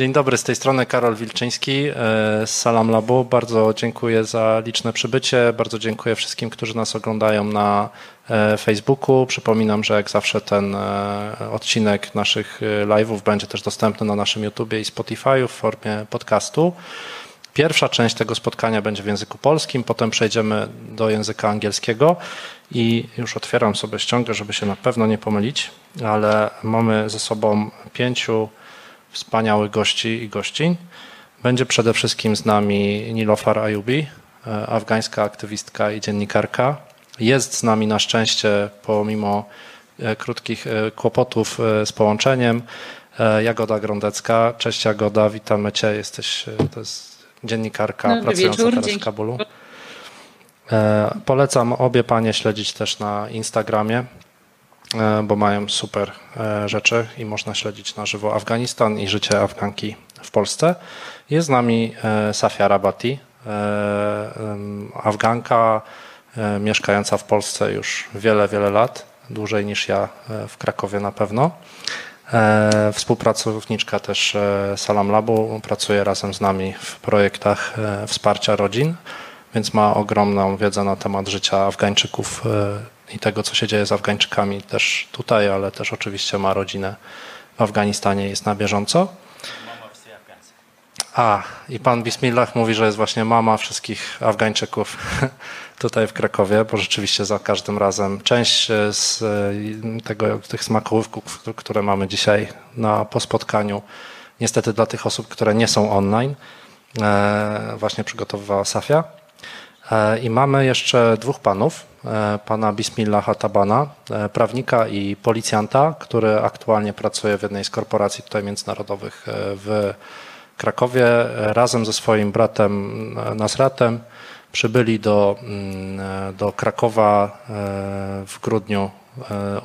Dzień dobry, z tej strony Karol Wilczyński e, z Salam Labu. Bardzo dziękuję za liczne przybycie. Bardzo dziękuję wszystkim, którzy nas oglądają na e, Facebooku. Przypominam, że jak zawsze ten e, odcinek naszych live'ów będzie też dostępny na naszym YouTubie i Spotify w formie podcastu. Pierwsza część tego spotkania będzie w języku polskim, potem przejdziemy do języka angielskiego i już otwieram sobie ściągę, żeby się na pewno nie pomylić, ale mamy ze sobą pięciu wspaniałych gości i gościń. Będzie przede wszystkim z nami Nilofar Ayubi, e, afgańska aktywistka i dziennikarka. Jest z nami na szczęście, pomimo e, krótkich e, kłopotów z połączeniem, Jagoda Grądecka. Cześć Jagoda, witamy Cię. Jesteś, to jest dziennikarka Dobry pracująca wieczór. teraz Dzięki. w Kabulu. Polecam obie panie śledzić też na Instagramie. E, bo mają super e, rzeczy i można śledzić na żywo Afganistan i życie Afganki w Polsce. Jest z nami e, Safia Rabati, Afganka mieszkająca w Polsce już wiele, wiele lat, dłużej niż ja w Krakowie na pewno. Współpracowniczka też Salam Labu, pracuje razem z nami w projektach wsparcia rodzin, więc ma ogromną wiedzę na temat życia Afgańczyków i tego, co się dzieje z Afgańczykami też tutaj, ale też oczywiście ma rodzinę w Afganistanie, jest na bieżąco. A, i pan Bismillah mówi, że jest właśnie mama wszystkich Afgańczyków tutaj w Krakowie, bo rzeczywiście za każdym razem część z e, tego, tych smakołówków, które mamy dzisiaj na, po spotkaniu, niestety dla tych osób, które nie są online, e, właśnie przygotowywała Safia. E, I mamy jeszcze dwóch panów, e, pana Bismillaha Tabana, e, prawnika i policjanta, który aktualnie pracuje w jednej z korporacji tutaj międzynarodowych w Krakowie. Razem ze swoim bratem Nasratem przybyli do, mm, do Krakowa w grudniu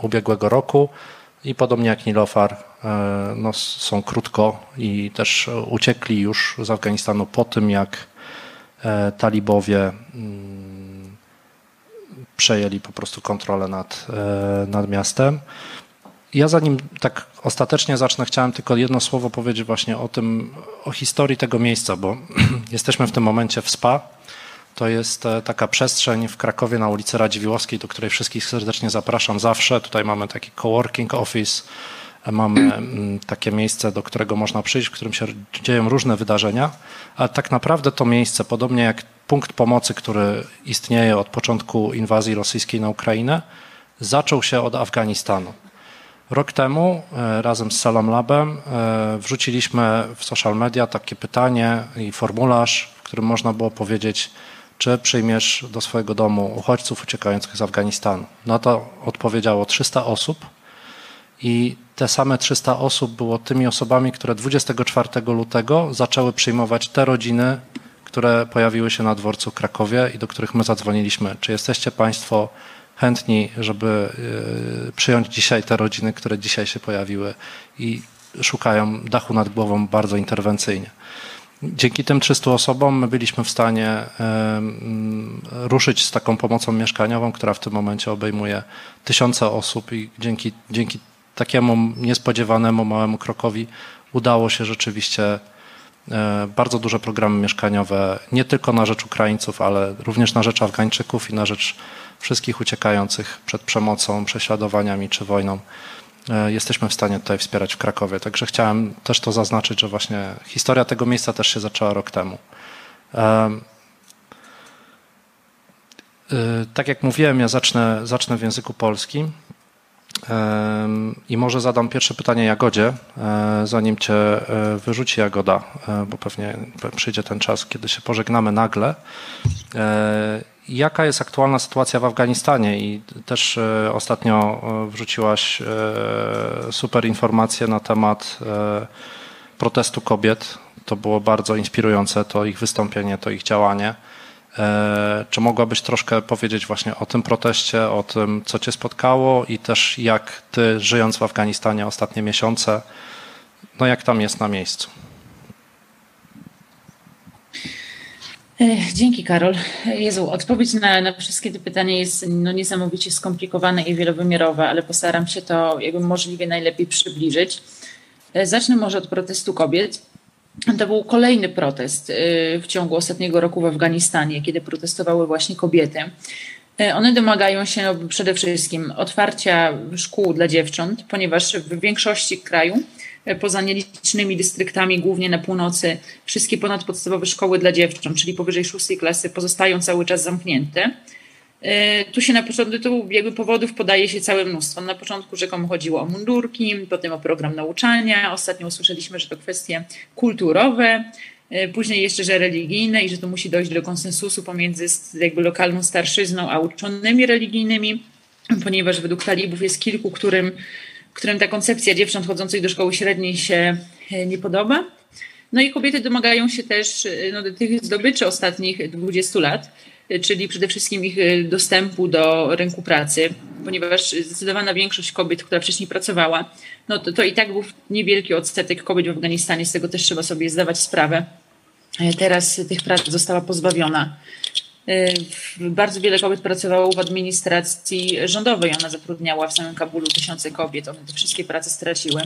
ubiegłego roku i podobnie jak Nilofar no, są krótko i też uciekli już z Afganistanu po tym, jak talibowie mm, przejęli po prostu kontrolę nad, e, nad miastem. Ja zanim tak ostatecznie zacznę, chciałem tylko jedno słowo powiedzieć właśnie o tym, o historii tego miejsca, bo jesteśmy w tym momencie w SPA. To jest e, taka przestrzeń w Krakowie na ulicy Radziwiłowskiej, do której wszystkich serdecznie zapraszam zawsze. Tutaj mamy taki coworking office, mamy mm, takie miejsce, do którego można przyjść, w którym się dzieją różne wydarzenia, ale tak naprawdę to miejsce, podobnie jak punkt pomocy, który istnieje od początku inwazji rosyjskiej na Ukrainę, zaczął się od Afganistanu. Rok temu e, razem z Salam Labem e, wrzuciliśmy w social media takie pytanie i formularz, w którym można było powiedzieć, czy przyjmiesz do swojego domu uchodźców uciekających z Afganistanu. Na to odpowiedziało 300 osób i te same 300 osób było tymi osobami, które 24 lutego zaczęły przyjmować te rodziny, które pojawiły się na dworcu Krakowie i do których my zadzwoniliśmy. Czy jesteście Państwo chętni, żeby y, przyjąć dzisiaj te rodziny, które dzisiaj się pojawiły i szukają dachu nad głową bardzo interwencyjnie? Dzięki tym 300 osobom my byliśmy w stanie ruszyć z taką pomocą mieszkaniową, która w tym momencie obejmuje tysiące osób i dzięki, dzięki takiemu niespodziewanemu małemu krokowi udało się rzeczywiście e, bardzo duże programy mieszkaniowe, nie tylko na rzecz Ukraińców, ale również na rzecz Afgańczyków i na rzecz wszystkich uciekających przed przemocą, prześladowaniami czy wojną. E, jesteśmy w stanie tutaj wspierać w Krakowie. Także chciałem też to zaznaczyć, że właśnie historia tego miejsca też się zaczęła rok temu. E, tak jak mówiłem, ja zacznę, zacznę w języku polskim. I może zadam pierwsze pytanie Jagodzie, e, zanim cię e, wyrzuci Jagoda, e, bo pewnie przyjdzie ten czas, kiedy się pożegnamy nagle. Jaka jest aktualna sytuacja w Afganistanie? I też ostatnio wrzuciłaś super informacje na temat protestu kobiet. To było bardzo inspirujące, to ich wystąpienie, to ich działanie. E, czy mogłabyś troszkę powiedzieć właśnie o tym proteście, o tym, co cię spotkało i też jak ty, żyjąc w Afganistanie ostatnie miesiące, no jak tam jest na miejscu? E, dzięki, Karol. Jezu, odpowiedź na, na, wszystkie te pytania jest no, niesamowicie skomplikowane i wielowymiarowe, ale postaram się to jakby możliwie najlepiej przybliżyć. E, zacznę może od protestu kobiet. To był kolejny protest w ciągu ostatniego roku w Afganistanie, kiedy protestowały właśnie kobiety. One domagają się przede wszystkim otwarcia szkół dla dziewcząt, ponieważ w większości kraju poza nielicznymi dystryktami, głównie na północy, wszystkie ponadpodstawowe szkoły dla dziewcząt, czyli powyżej szóstej klasy, pozostają cały czas zamknięte. E, tu się na początku, jakby powodów podaje się całe mnóstwo. Na początku rzekomo chodziło o mundurki, potem o program nauczania. Ostatnio usłyszeliśmy, że to kwestie kulturowe, e, później jeszcze, że religijne i że to musi dojść do konsensusu pomiędzy jakby lokalną starszyzną a uczonymi religijnymi, ponieważ według talibów jest kilku, którym którym ta koncepcja dziewcząt chodzących do szkoły średniej się e, nie podoba. No i kobiety domagają się też no, tych zdobyczy ostatnich 20 lat, czyli przede wszystkim ich dostępu do rynku pracy, ponieważ zdecydowana większość kobiet, która wcześniej pracowała, no to, to i tak był niewielki odsetek kobiet w Afganistanie, z tego też trzeba sobie zdawać sprawę. Teraz tych prac została pozbawiona. Bardzo wiele kobiet pracowało w administracji rządowej. Ona zatrudniała w samym Kabulu tysiące kobiet. One te wszystkie prace straciły.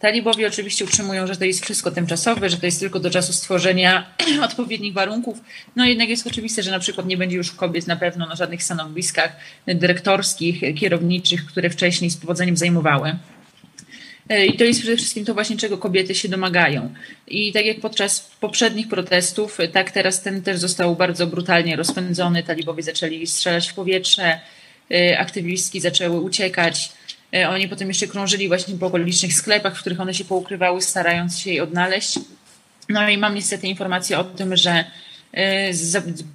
Talibowie oczywiście utrzymują, że to jest wszystko tymczasowe, że to jest tylko do czasu stworzenia odpowiednich warunków. No jednak jest oczywiste, że na przykład nie będzie już kobiet na pewno na żadnych stanowiskach dyrektorskich, kierowniczych, które wcześniej z powodzeniem zajmowały. E, I to jest przede wszystkim to właśnie, czego kobiety się domagają. I tak jak podczas poprzednich protestów, tak teraz ten też został bardzo brutalnie rozpędzony. Talibowie zaczęli strzelać w powietrze, e, aktywistki zaczęły uciekać. E, oni potem jeszcze krążyli właśnie po okolicznych sklepach, w których one się poukrywały, starając się jej odnaleźć. No i mam niestety informację o tym, że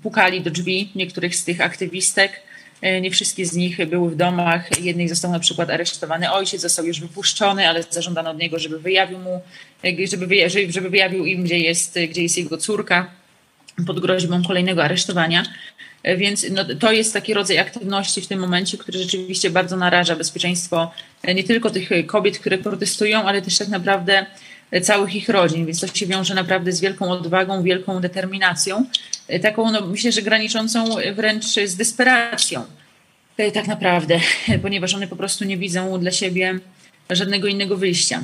pukali do drzwi niektórych z tych aktywistek E, nie wszystkie z nich były w domach. Jednej został na przykład aresztowany ojciec, został już wypuszczony, ale zażądano od niego, żeby wyjawił mu, e, żeby, wyjawił, żeby wyjawił im, gdzie jest, gdzie jest jego córka pod groźbą kolejnego aresztowania. E, więc no, to jest taki rodzaj aktywności w tym momencie, który rzeczywiście bardzo naraża bezpieczeństwo nie tylko tych kobiet, które protestują, ale też tak naprawdę całych ich rodzin. Więc to się wiąże naprawdę z wielką odwagą, wielką determinacją taką, no, myślę, że graniczącą wręcz z desperacją. E, tak naprawdę, ponieważ one po prostu nie widzą dla siebie żadnego innego wyjścia.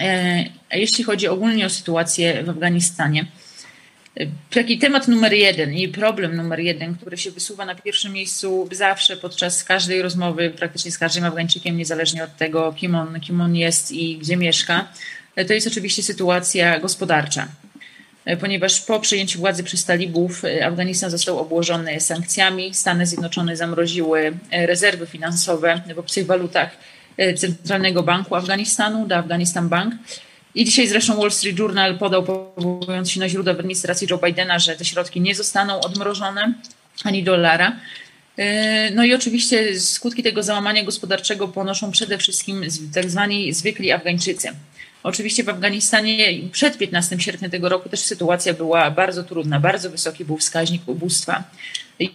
E, jeśli chodzi ogólnie o sytuację w Afganistanie, e, taki temat numer jeden i problem numer jeden, który się wysuwa na pierwszym miejscu zawsze podczas każdej rozmowy, praktycznie z każdym Afgańczykiem, niezależnie od tego, kim on, kim on jest i gdzie mieszka, to jest oczywiście sytuacja gospodarcza. Ponieważ po przejęciu władzy przez talibów Afganistan został obłożony sankcjami. Stany Zjednoczone zamroziły rezerwy finansowe w obcych walutach Centralnego Banku Afganistanu, The Afghanistan Bank. I dzisiaj zresztą Wall Street Journal podał, powołując się na źródła w administracji Joe Bidena, że te środki nie zostaną odmrożone ani dolara. No i oczywiście skutki tego załamania gospodarczego ponoszą przede wszystkim tak zwani zwykli Afgańczycy. Oczywiście w Afganistanie przed 15 sierpnia tego roku też sytuacja była bardzo trudna, bardzo wysoki był wskaźnik ubóstwa.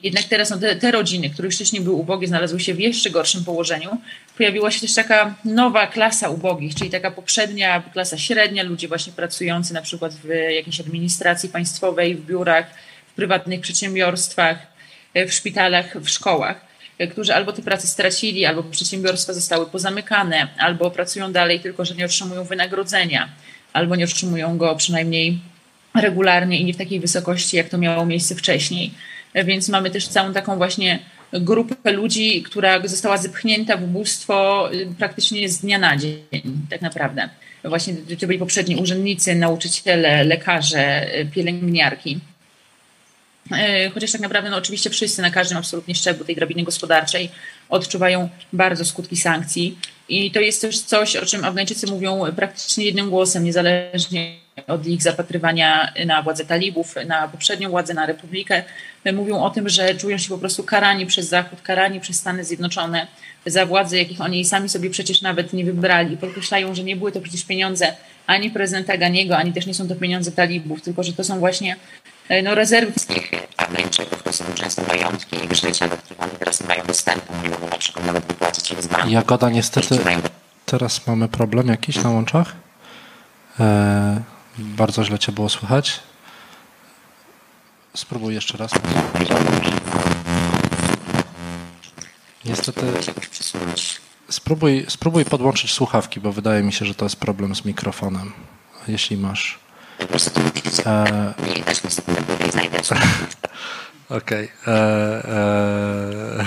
Jednak teraz no, te, te, rodziny, które wcześniej były ubogie, znalazły się w jeszcze gorszym położeniu. Pojawiła się też taka nowa klasa ubogich, czyli taka poprzednia klasa średnia, ludzie właśnie pracujący na przykład w jakiejś administracji państwowej, w biurach, w prywatnych przedsiębiorstwach, w szpitalach, w szkołach którzy albo te prace stracili, albo przedsiębiorstwa zostały pozamykane, albo pracują dalej, tylko że nie otrzymują wynagrodzenia, albo nie otrzymują go przynajmniej regularnie i nie w takiej wysokości, jak to miało miejsce wcześniej. Więc mamy też całą taką właśnie grupę ludzi, która została zepchnięta w ubóstwo y, praktycznie z dnia na dzień, tak naprawdę. Właśnie to byli poprzedni urzędnicy, nauczyciele, lekarze, y, pielęgniarki. E, chociaż tak naprawdę, no oczywiście wszyscy na każdym absolutnie szczeblu tej drabiny gospodarczej odczuwają bardzo skutki sankcji. I to jest też coś, o czym Afgańczycy mówią praktycznie jednym głosem, niezależnie od ich zapatrywania na władzę talibów, na poprzednią władzę, na republikę. Mówią o tym, że czują się po prostu karani przez Zachód, karani przez Stany Zjednoczone za władzę, jakich oni sami sobie przecież nawet nie wybrali. Podkreślają, że nie były to przecież pieniądze ani prezydenta Ganiego, ani też nie są to pieniądze talibów, tylko że to są właśnie E, no, rezerwy. Afgańczyków to są często majątki ich życia, do których oni teraz nie mają dostępu, nie mogą na przykład nawet wypłacić ich z banku. Jagoda, niestety teraz mamy problem jakiś na łączach. E, bardzo źle cię było słychać. Spróbuj jeszcze raz. Niestety spróbuj, spróbuj podłączyć słuchawki, bo wydaje mi się, że to jest problem z mikrofonem. Jeśli masz znajdę. Okej. E, e,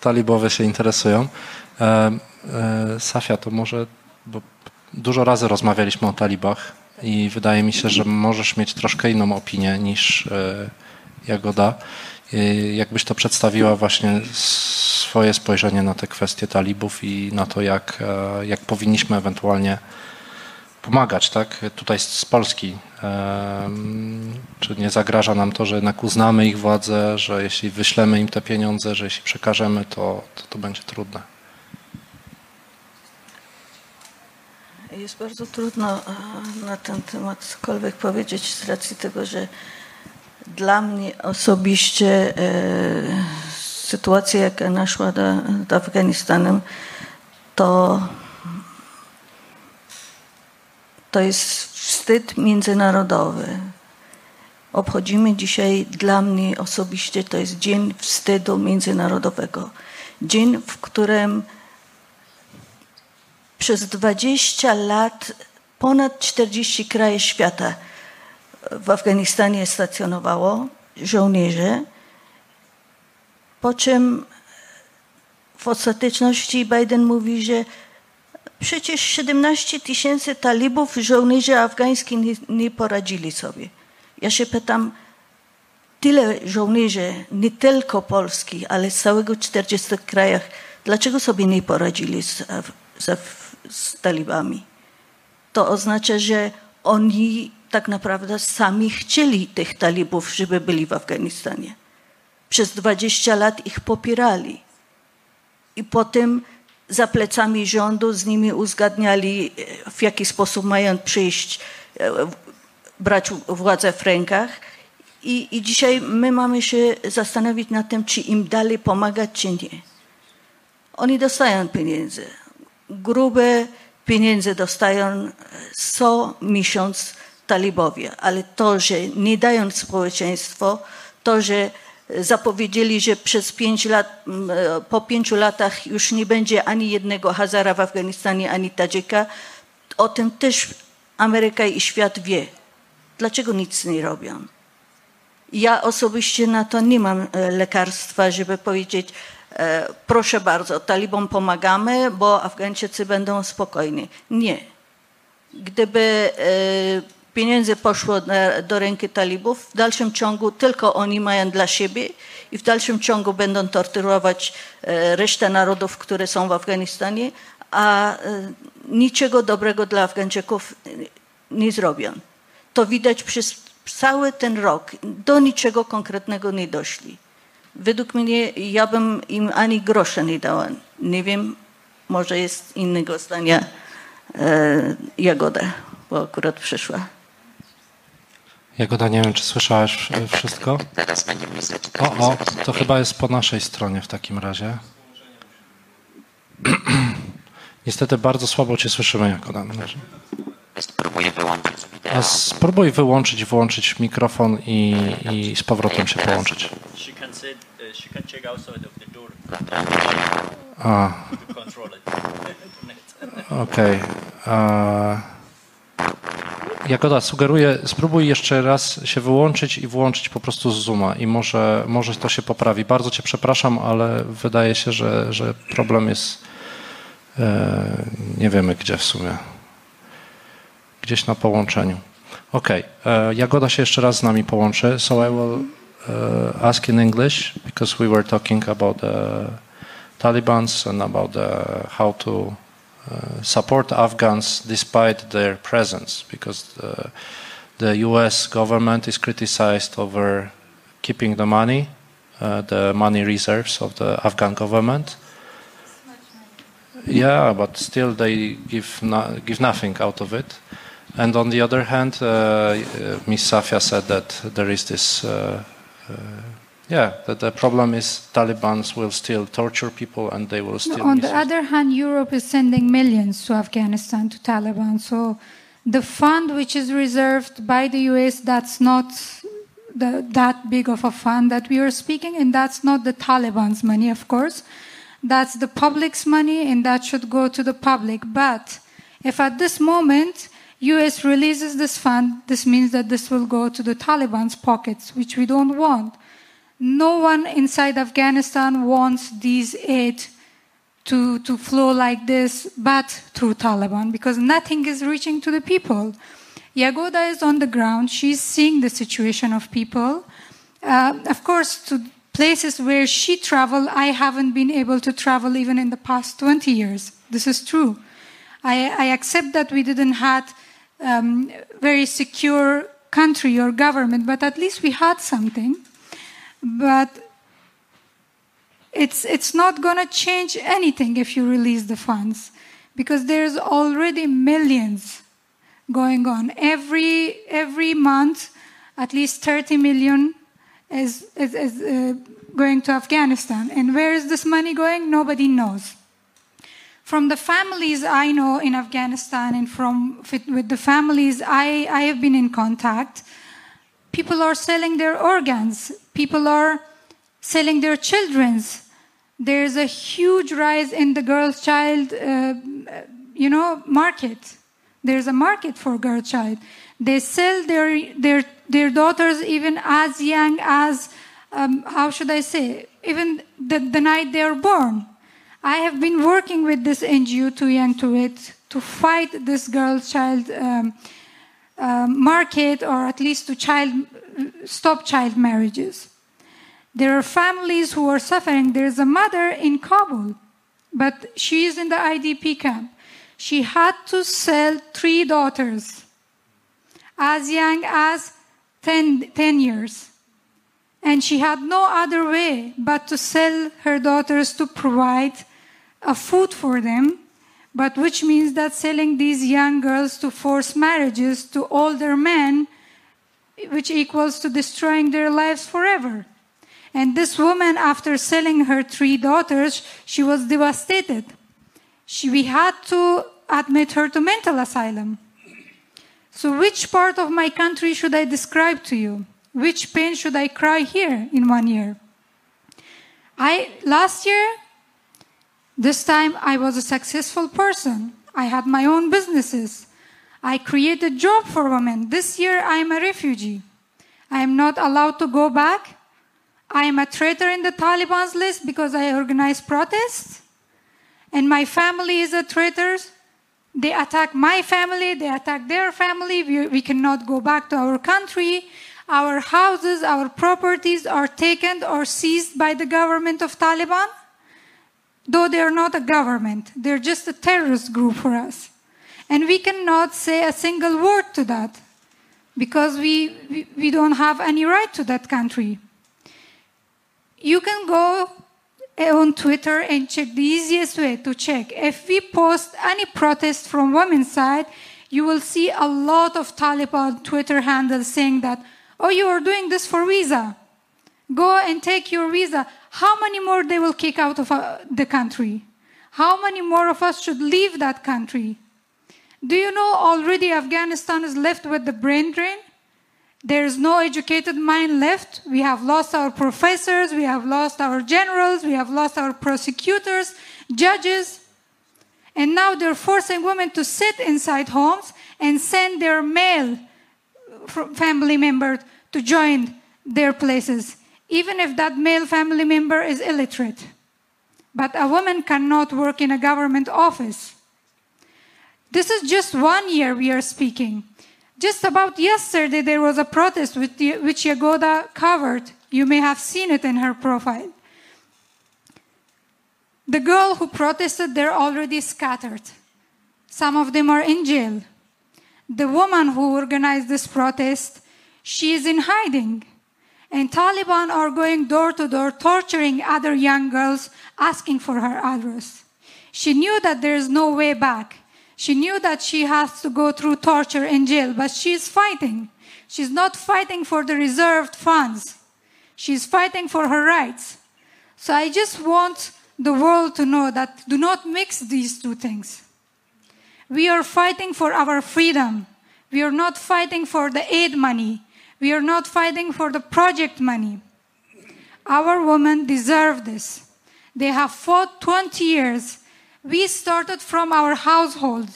Talibowie się interesują. E, e, Safia, to może, bo dużo razy rozmawialiśmy o talibach i wydaje mi się, że możesz mieć troszkę inną opinię niż e, Jagoda. E, Jakbyś to przedstawiła właśnie swoje spojrzenie na te kwestie talibów i na to, jak, e, jak powinniśmy ewentualnie pomagać, tak? Tutaj z, Polski. Czy nie zagraża nam to, że jednak uznamy ich władzę, że jeśli wyślemy im te pieniądze, że jeśli przekażemy, to, to, to będzie trudne. Jest bardzo trudno e, na ten temat cokolwiek powiedzieć z racji tego, że dla mnie osobiście e, sytuacja, jaka naszła do Afganistanu, to, to jest wstyd międzynarodowy. Obchodzimy dzisiaj, dla mnie osobiście, to jest Dzień Wstydu Międzynarodowego. Dzień, w którym przez 20 lat ponad 40 krajów świata w Afganistanie stacjonowało żołnierzy, po czym w ostateczności Biden mówi, że przecież 17 tysięcy talibów, żołnierzy afgańskich nie, nie poradzili sobie. Ja się pytam, tyle żołnierzy, nie tylko polskich, ale z całego 40 krajach, dlaczego sobie nie poradzili z, z, z talibami? To oznacza, że oni tak naprawdę sami chcieli tych talibów, żeby byli w Afganistanie. Przez 20 lat ich popierali. I potem za plecami rządu z nimi uzgadniali, w jaki sposób mają przyjść, e, brać władzę w rękach. I, I dzisiaj my mamy się zastanowić nad tym, czy im dalej pomagać, czy nie. Oni dostają pieniądze. Grube pieniądze dostają co miesiąc talibowie, ale to, że nie dają społeczeństwo, to, że zapowiedzieli, że przez pięć lat, po pięciu latach już nie będzie ani jednego Hazara w Afganistanie, ani Tadżyka, o tym też Ameryka i świat wie. Dlaczego nic nie robią? Ja osobiście na to nie mam lekarstwa, żeby powiedzieć, proszę bardzo, talibom pomagamy, bo Afgańczycy będą spokojni. Nie. Gdyby pieniądze poszło do ręki talibów, w dalszym ciągu tylko oni mają dla siebie i w dalszym ciągu będą torturować resztę narodów, które są w Afganistanie, a niczego dobrego dla Afgańczyków nie zrobią. To widać przez cały ten rok. Do niczego konkretnego nie doszli. Według mnie ja bym im ani grosza nie dała. Nie wiem, może jest innego zdania e, Jagoda, bo akurat przyszła. Jagoda, nie wiem, czy słyszałaś wszystko? Teraz będzie myślę, czy O, o, to chyba jest po naszej stronie w takim razie. Niestety bardzo słabo cię słyszymy, Jagoda. Spróbuję wyłączyć wideo. A spróbuj wyłączyć, włączyć mikrofon i, i z powrotem się połączyć. Uh, A, okej. Jagoda, sugeruję, spróbuj jeszcze raz się wyłączyć i włączyć po prostu z Zooma i może, może to się poprawi. Bardzo cię przepraszam, ale wydaje się, że, że problem jest nie wiemy gdzie w sumie. Gdzieś na połączeniu. Okej, e, Jagoda się jeszcze raz z nami połączy. So I will uh, ask in English because we were talking about the Talibans and about the, how to uh, support Afghans despite their presence because the, the US government is criticized over keeping the money, uh, the money reserves of the Afghan government. Yeah, but still they give no, give nothing out of it. And on the other hand, uh, uh, Ms. Safia said that there is this, uh, uh, yeah, that the problem is Taliban's will still torture people and they will still. On the other hand, Europe is sending millions to Afghanistan, to Taliban. So the fund which is reserved by the US, that's not the, that big of a fund that we are speaking, and that's not the Taliban's money, of course. That's the public's money, and that should go to the public. But if at this moment US releases this fund, this means that this will go to the Taliban's pockets, which we don't want. No one inside Afghanistan wants these aid to, to flow like this, but through Taliban, because nothing is reaching to the people. Jagoda is on the ground. She's seeing the situation of people. Uh, of course, to places where she traveled, I haven't been able to travel even in the past 20 years. This is true. I, I accept that we didn't have um, very secure country or government, but at least we had something. But it's, it's not going to change anything if you release the funds because there's already millions going on. Every, every month, at least 30 million is, is, is uh, going to Afghanistan. And where is this money going? Nobody knows. From the families I know in Afghanistan and from with the families I, I have been in contact, people are selling their organs. People are selling their children's. There's a huge rise in the girl child, uh, you know, market. There's a market for girl child. They sell their their their daughters even as young as um, how should I say even the, the night they are born. I have been working with this NGO Too Young to Wed to fight this girl child um, uh, market or at least to child stop child marriages. There are families who are suffering. There's a mother in Kabul, but she is in the IDP camp. She had to sell three daughters as young as 10, 10 years. And she had no other way but to sell her daughters to provide a food for them, but which means that selling these young girls to forced marriages to older men, which equals to destroying their lives forever. And this woman, after selling her three daughters, she was devastated. She, we had to admit her to mental asylum. So, which part of my country should I describe to you? Which pain should I cry here in one year? I last year, this time I was a successful person. I had my own businesses. I created a job for women. This year I am a refugee. I am not allowed to go back. I am a traitor in the Taliban's list because I organized protests. And my family is a traitor. They attack my family, they attack their family. We, we cannot go back to our country. Our houses, our properties are taken or seized by the government of Taliban. Though they are not a government, they're just a terrorist group for us. And we cannot say a single word to that because we, we, we don't have any right to that country. You can go on Twitter and check the easiest way to check. If we post any protest from women's side, you will see a lot of Taliban Twitter handles saying that, oh, you are doing this for visa. Go and take your visa. How many more they will kick out of uh, the country? How many more of us should leave that country? Do you know already Afghanistan is left with the brain drain? There is no educated mind left. We have lost our professors, we have lost our generals, we have lost our prosecutors, judges. And now they're forcing women to sit inside homes and send their male family member to join their places, even if that male family member is illiterate. But a woman cannot work in a government office. This is just one year we are speaking. Just about yesterday, there was a protest the, which Jagoda covered. You may have seen it in her profile. The girl who protested, they're already scattered. Some of them are in jail. The woman who organized this protest, she is in hiding. And Taliban are going door to door, torturing other young girls, asking for her address. She knew that there is no way back. She knew that she has to go through torture in jail, but she's fighting. She's not fighting for the reserved funds. She's fighting for her rights. So I just want the world to know that do not mix these two things. We are fighting for our freedom. We are not fighting for the aid money. We are not fighting for the project money. Our women deserve this. They have fought 20 years we started from our household.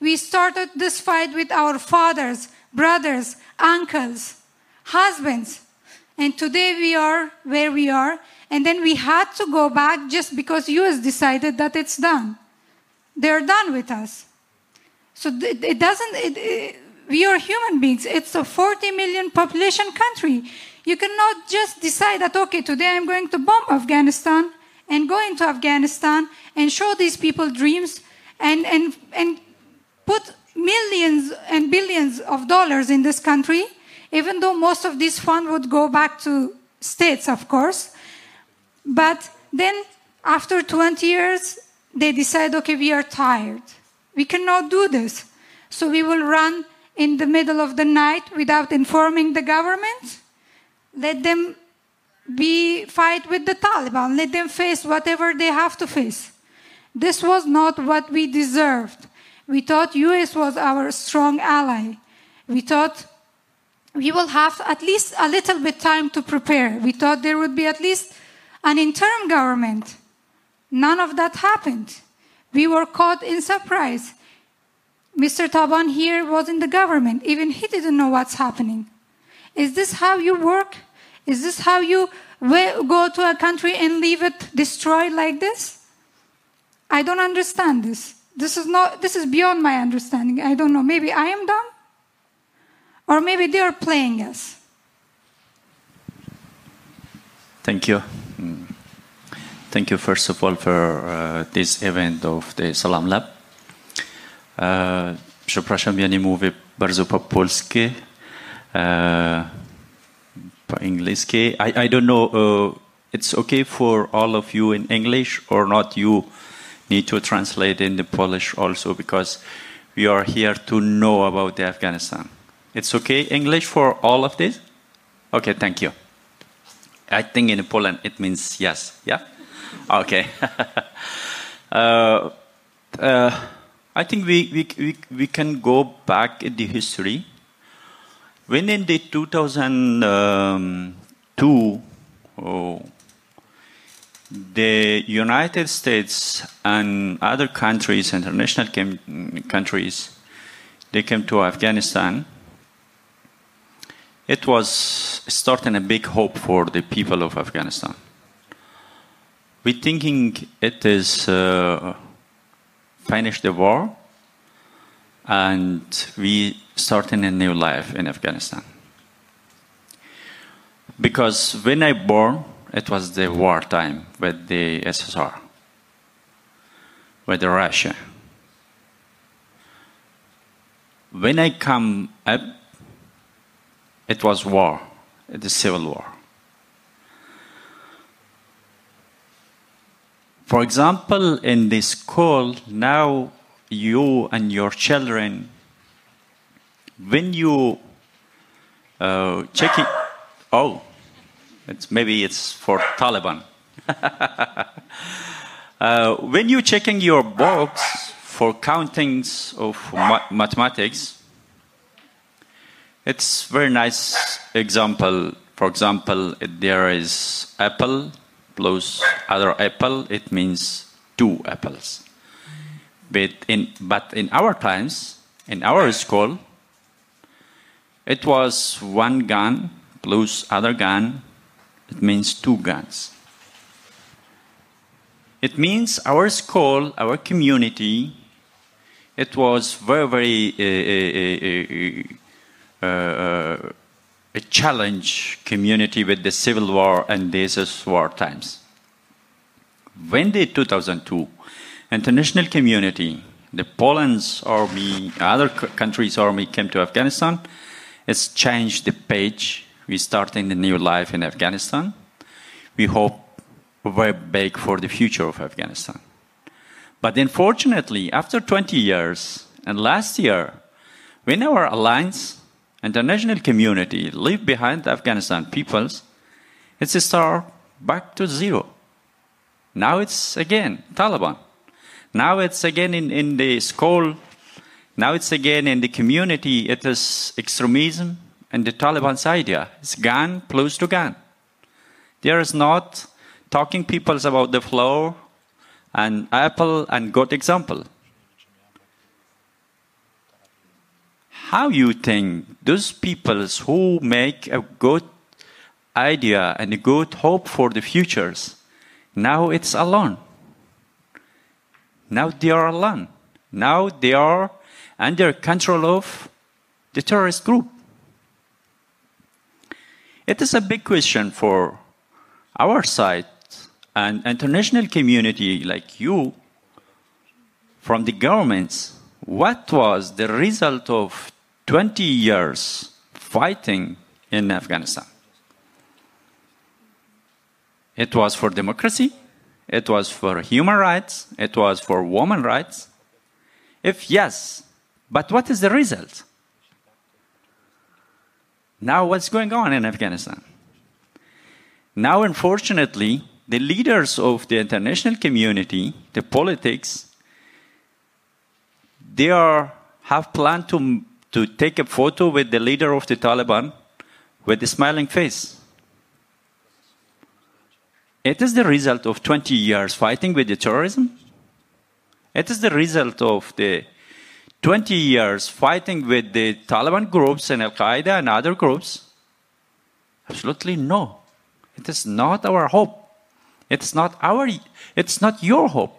We started this fight with our fathers, brothers, uncles, husbands. And today we are where we are. And then we had to go back just because US decided that it's done. They're done with us. So it doesn't, it, it- we are human beings. It's a 40 million population country. You cannot just decide that, okay, today I'm going to bomb Afghanistan and go into Afghanistan and show these people dreams and, and, and put millions and billions of dollars in this country, even though most of this fund would go back to states, of course. But then after 20 years, they decide, okay, we are tired. We cannot do this. So we will run in the middle of the night without informing the government. Let them be fight with the Taliban. Let them face whatever they have to face. This was not what we deserved. We thought US was our strong ally. We thought we will have at least a little bit time to prepare. We thought there would be at least an interim government. None of that happened. We were caught in surprise. Mr. Taban here was in the government. Even he didn't know what's happening. Is this how you work? Is this how you go to a country and leave it destroyed like this? I don't understand this. This is not this is beyond my understanding. I don't know. Maybe I am dumb? Or maybe they are playing us. Thank you. Mm. Thank you, first of all, for uh, this event of the Salam Lab. Uh, przepraszam, ja nie mówię bardzo po angielsku. I, I don't know, uh, it's okay for all of you in English or not, you need to translate in the Polish also because we are here to know about the Afghanistan. It's okay, English for all of this? Okay, thank you. I think in Poland it means yes. Yeah? Okay. uh, uh, I think we, we, we, we can go back in the history. When in the 2002, oh, the United States and other countries, international countries, they came to Afghanistan it was starting a big hope for the people of Afghanistan. We thinking it is uh, finish the war and we starting a new life in Afghanistan. Because when I born, it was the war time with the SSR, with the Russia. When I come up, it was war, the civil war. For example, in the school, now you and your children, when you uh, check it, oh, it's, maybe it's for Taliban. uh, when you checking your box for countings of ma- mathematics, it's very nice example. For example, there is apple plus other apple, it means two apples. But in but in our times, in our school, it was one gun plus other gun. It means two guns. It means our school, our community, it was very very. Uh, uh, uh, uh, a challenge community with the civil war and these war times. When the 2002 international community, the Poland's army, other countries' army came to Afghanistan, it's changed the page. We starting the new life in Afghanistan. We hope very big for the future of Afghanistan. But unfortunately, after 20 years and last year, when our alliance international community leave behind the Afghanistan peoples, it's a start back to zero. Now it's again Taliban. Now it's again in, in the school. Now it's again in the community. It is extremism and the Taliban's idea. It's gun close to gun. There is not talking peoples about the floor and apple and good example. how you think those peoples who make a good idea and a good hope for the futures, now it's alone. Now they are alone. Now they are under control of the terrorist group. It is a big question for our side and international community like you from the governments. What was the result of 20 years fighting in Afghanistan? It was for democracy, it was for human rights, it was for women rights. If yes, but what is the result? Now, what's going on in Afghanistan? Now, unfortunately, the leaders of the international community, the politics, they are, have planned to, to take a photo with the leader of the Taliban with a smiling face. It is the result of 20 years fighting with the terrorism. It is the result of the 20 years fighting with the Taliban groups and Al Qaeda and other groups? Absolutely no. It is not our hope. It's not our it's not your hope.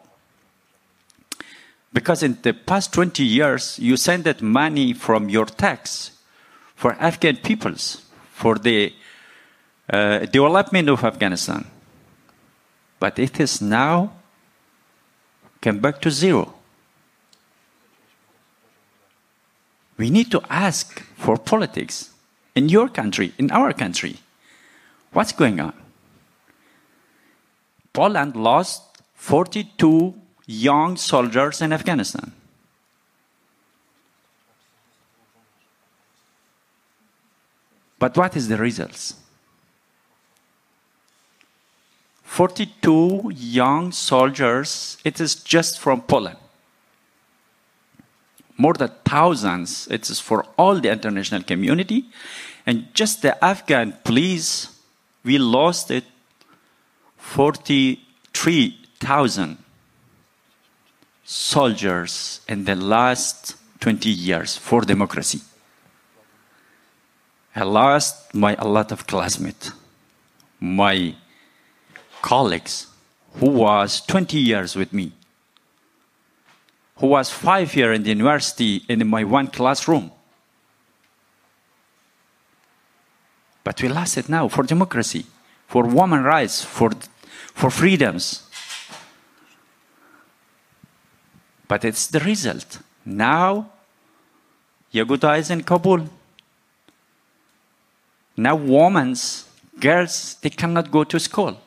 Because in the past 20 years you sent that money from your tax for Afghan peoples for the uh, development of Afghanistan. But it is now come back to zero. We need to ask for politics in your country, in our country. What's going on? Poland lost 42 young soldiers in Afghanistan. But what is the results? 42 young soldiers, it is just from Poland. More than thousands, it is for all the international community. And just the Afghan police, we lost it 43,000 soldiers in the last 20 years for democracy. I lost my a lot of classmates, my colleagues who was 20 years with me, who was five years in the university in my one classroom. But we lost it now for democracy, for women rights, for, for freedoms. But it's the result. Now, Yaguta is in Kabul. Now, women, girls, they cannot go to school.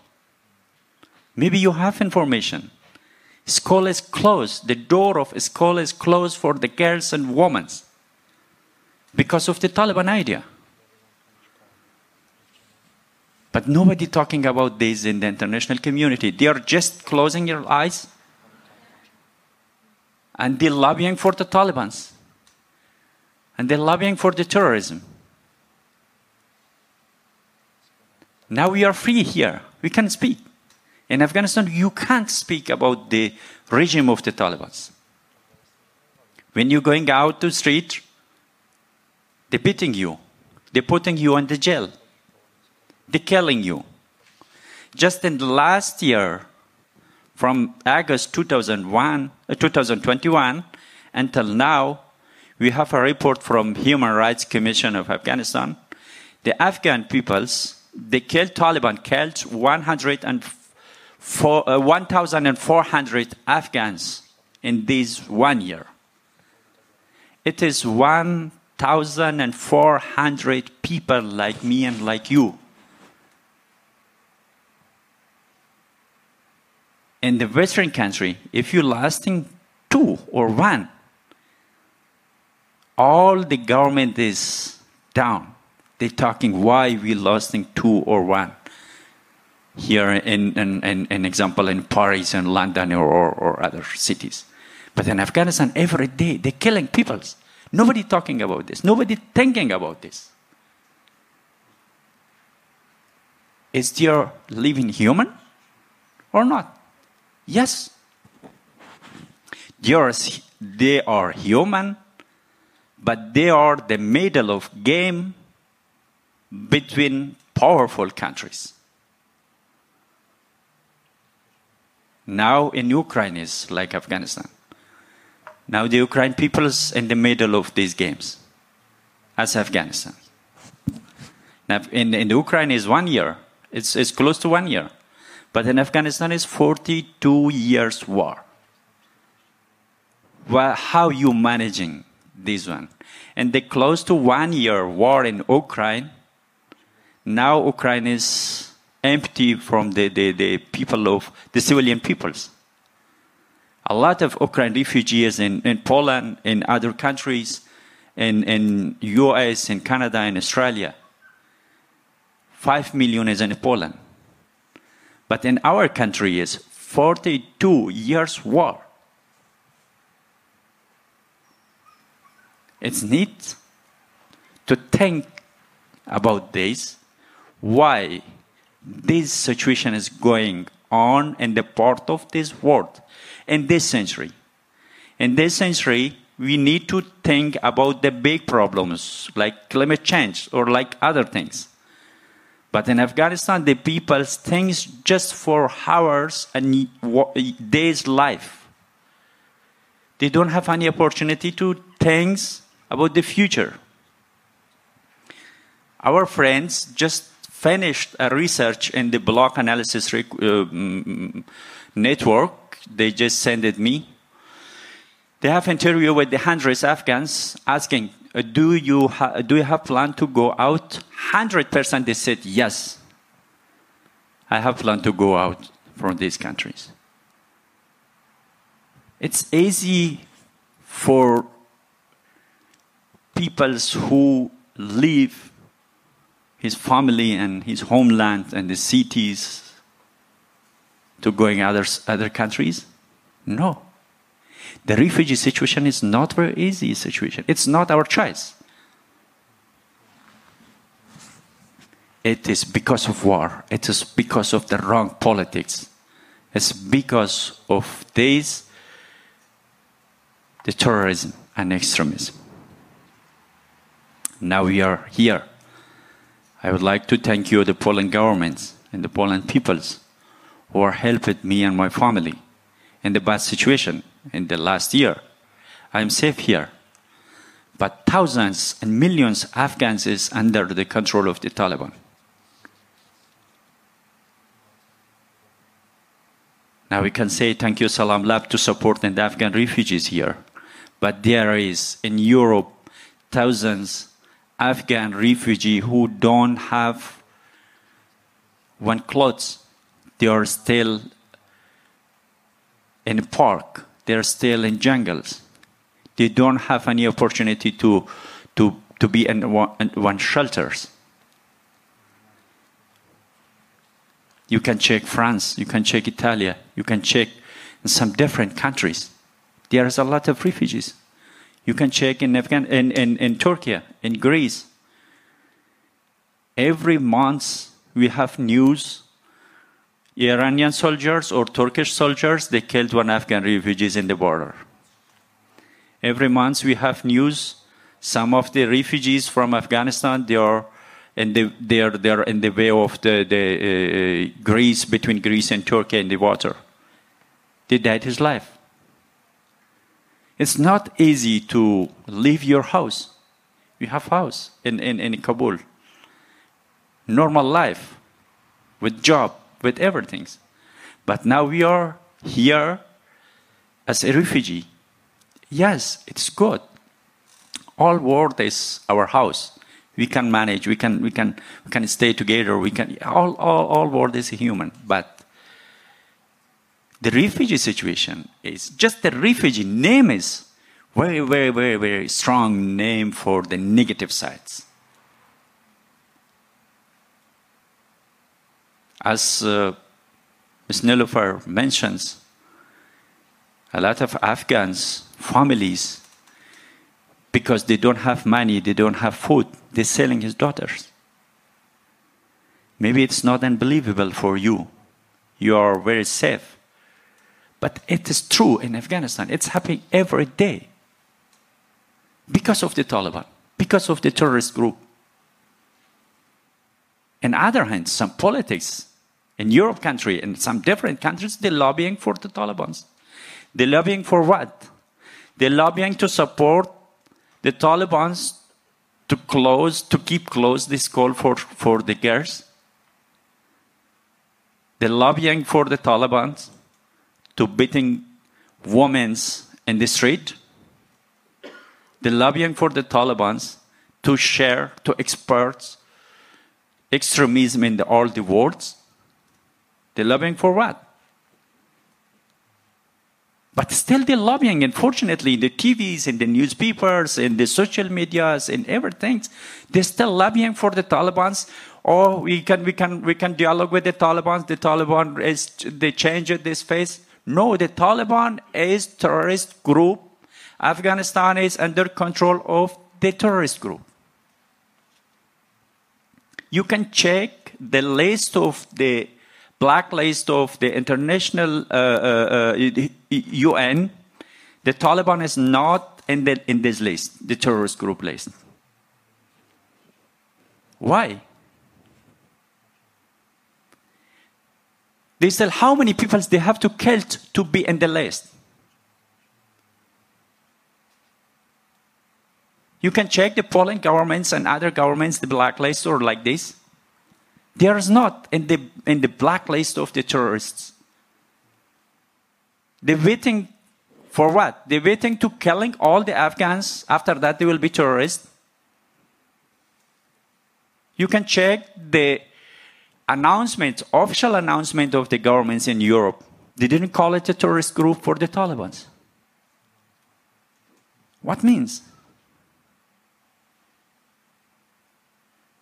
Maybe you have information. School is closed. The door of school is closed for the girls and women because of the Taliban idea. But nobody talking about this in the international community. They are just closing their eyes and they're lobbying for the Taliban's. And they're lobbying for the terrorism. Now we are free here. We can speak. In Afghanistan, you can't speak about the regime of the Taliban. When you're going out to the street, they're beating you. They're putting you in the jail. They're killing you. Just in the last year, from August 2001, uh, 2021 until now, we have a report from Human Rights Commission of Afghanistan. The Afghan peoples, they killed Taliban, killed 104, uh, 1,400 Afghans in this one year. It is 1,400 people like me and like you in the Western country, if you're lasting two or one, all the government is down. They're talking why we losing two or one. Here in an example in Paris and London or, or, or other cities. But in Afghanistan, every day they're killing people. Nobody talking about this. Nobody thinking about this. Is there living human or not? Yes. Yours, they are human, but they are the middle of game between powerful countries. Now in Ukraine is like Afghanistan. Now the Ukraine people is in the middle of these games, as Afghanistan. Now in, in Ukraine is one year. It's, it's close to one year. But in Afghanistan is 42 years war. Well, how you managing this one? And the close to one year war in Ukraine, now Ukraine is empty from the, the, the people of the civilian peoples. A lot of Ukraine refugees in, in Poland, in other countries, in, in US, in Canada, in Australia. Five million is in Poland. But in our country is 42 years war. It's neat to think about this, why this situation is going on in the part of this world in this century. In this century, we need to think about the big problems like climate change or like other things. But in Afghanistan, the people think just for hours and days life. They don't have any opportunity to think about the future. Our friends just finished a research in the block analysis uh, mm, network. They just sent it me. They have interview with the hundreds Afghans asking, uh, do you, do you have plan to go out? 100% they said yes. I have plan to go out from these countries. It's easy for peoples who leave his family and his homeland and the cities to going other, other countries? No. The refugee situation is not very easy situation. It's not our choice. It is because of war. It is because of the wrong politics. It's because of this, the terrorism and extremism. Now we are here. I would like to thank you, the Poland government and the Poland peoples, who are helping me and my family in the bad situation in the last year. I am safe here. But thousands and millions of Afghans is under the control of the Taliban. Now we can say thank you Salam Lab to support the Afghan refugees here. But there is in Europe thousands Afghan refugee who don't have one clothes. They are still in park. They are still in jungles. They don't have any opportunity to, to, to be in one, in one shelters. You can check France, you can check Italy, you can check in some different countries. There is a lot of refugees. You can check in, Afghan, in, in, in Turkey, in Greece. Every month we have news Iranian soldiers or Turkish soldiers, they killed one Afghan refugees in the border. Every month we have news. Some of the refugees from Afghanistan, they are in the, they are, they are in the way of the, the uh, Greece, between Greece and Turkey in the water. They died his life. It's not easy to leave your house. You have house in, in, in Kabul. Normal life with job, with everything. But now we are here as a refugee. Yes, it's good. All world is our house. We can manage. We can. We can. We can stay together. We can. All. All. All world is human. But the refugee situation is just the refugee name is very, very, very, very strong name for the negative sides. As uh, Ms. Nilofer mentions, a lot of Afghans, families, because they don't have money, they don't have food, they're selling his daughters. Maybe it's not unbelievable for you. You are very safe. But it is true in Afghanistan. It's happening every day. because of the Taliban, because of the terrorist group. On the other hand, some politics in Europe country and some different countries, they're lobbying for the Taliban. They're lobbying for what? They're lobbying to support the Taliban to close, to keep close this call for, for the girls. They're lobbying for the Taliban to beating women in the street. They're lobbying for the Taliban to share, to export extremism in the, all the world. They're lobbying for what? But still they're lobbying, unfortunately, the TVs and the newspapers and the social medias and everything, they're still lobbying for the Taliban. Or we can, we can, we can dialogue with the Taliban. The Taliban is, they change this face. No, the Taliban is terrorist group. Afghanistan is under control of the terrorist group. You can check the list of the blacklist of the international uh, uh, uh, UN. The Taliban is not in, the, in this list, the terrorist group list. Why? They said how many people they have to kill to be in the list. You can check the Poland governments and other governments, the blacklist or like this. There is not in the in the blacklist of the terrorists. They're waiting for what? They're waiting to killing all the Afghans. After that, they will be terrorists. You can check the announcement, official announcement of the governments in Europe. They didn't call it a terrorist group for the Taliban. What means?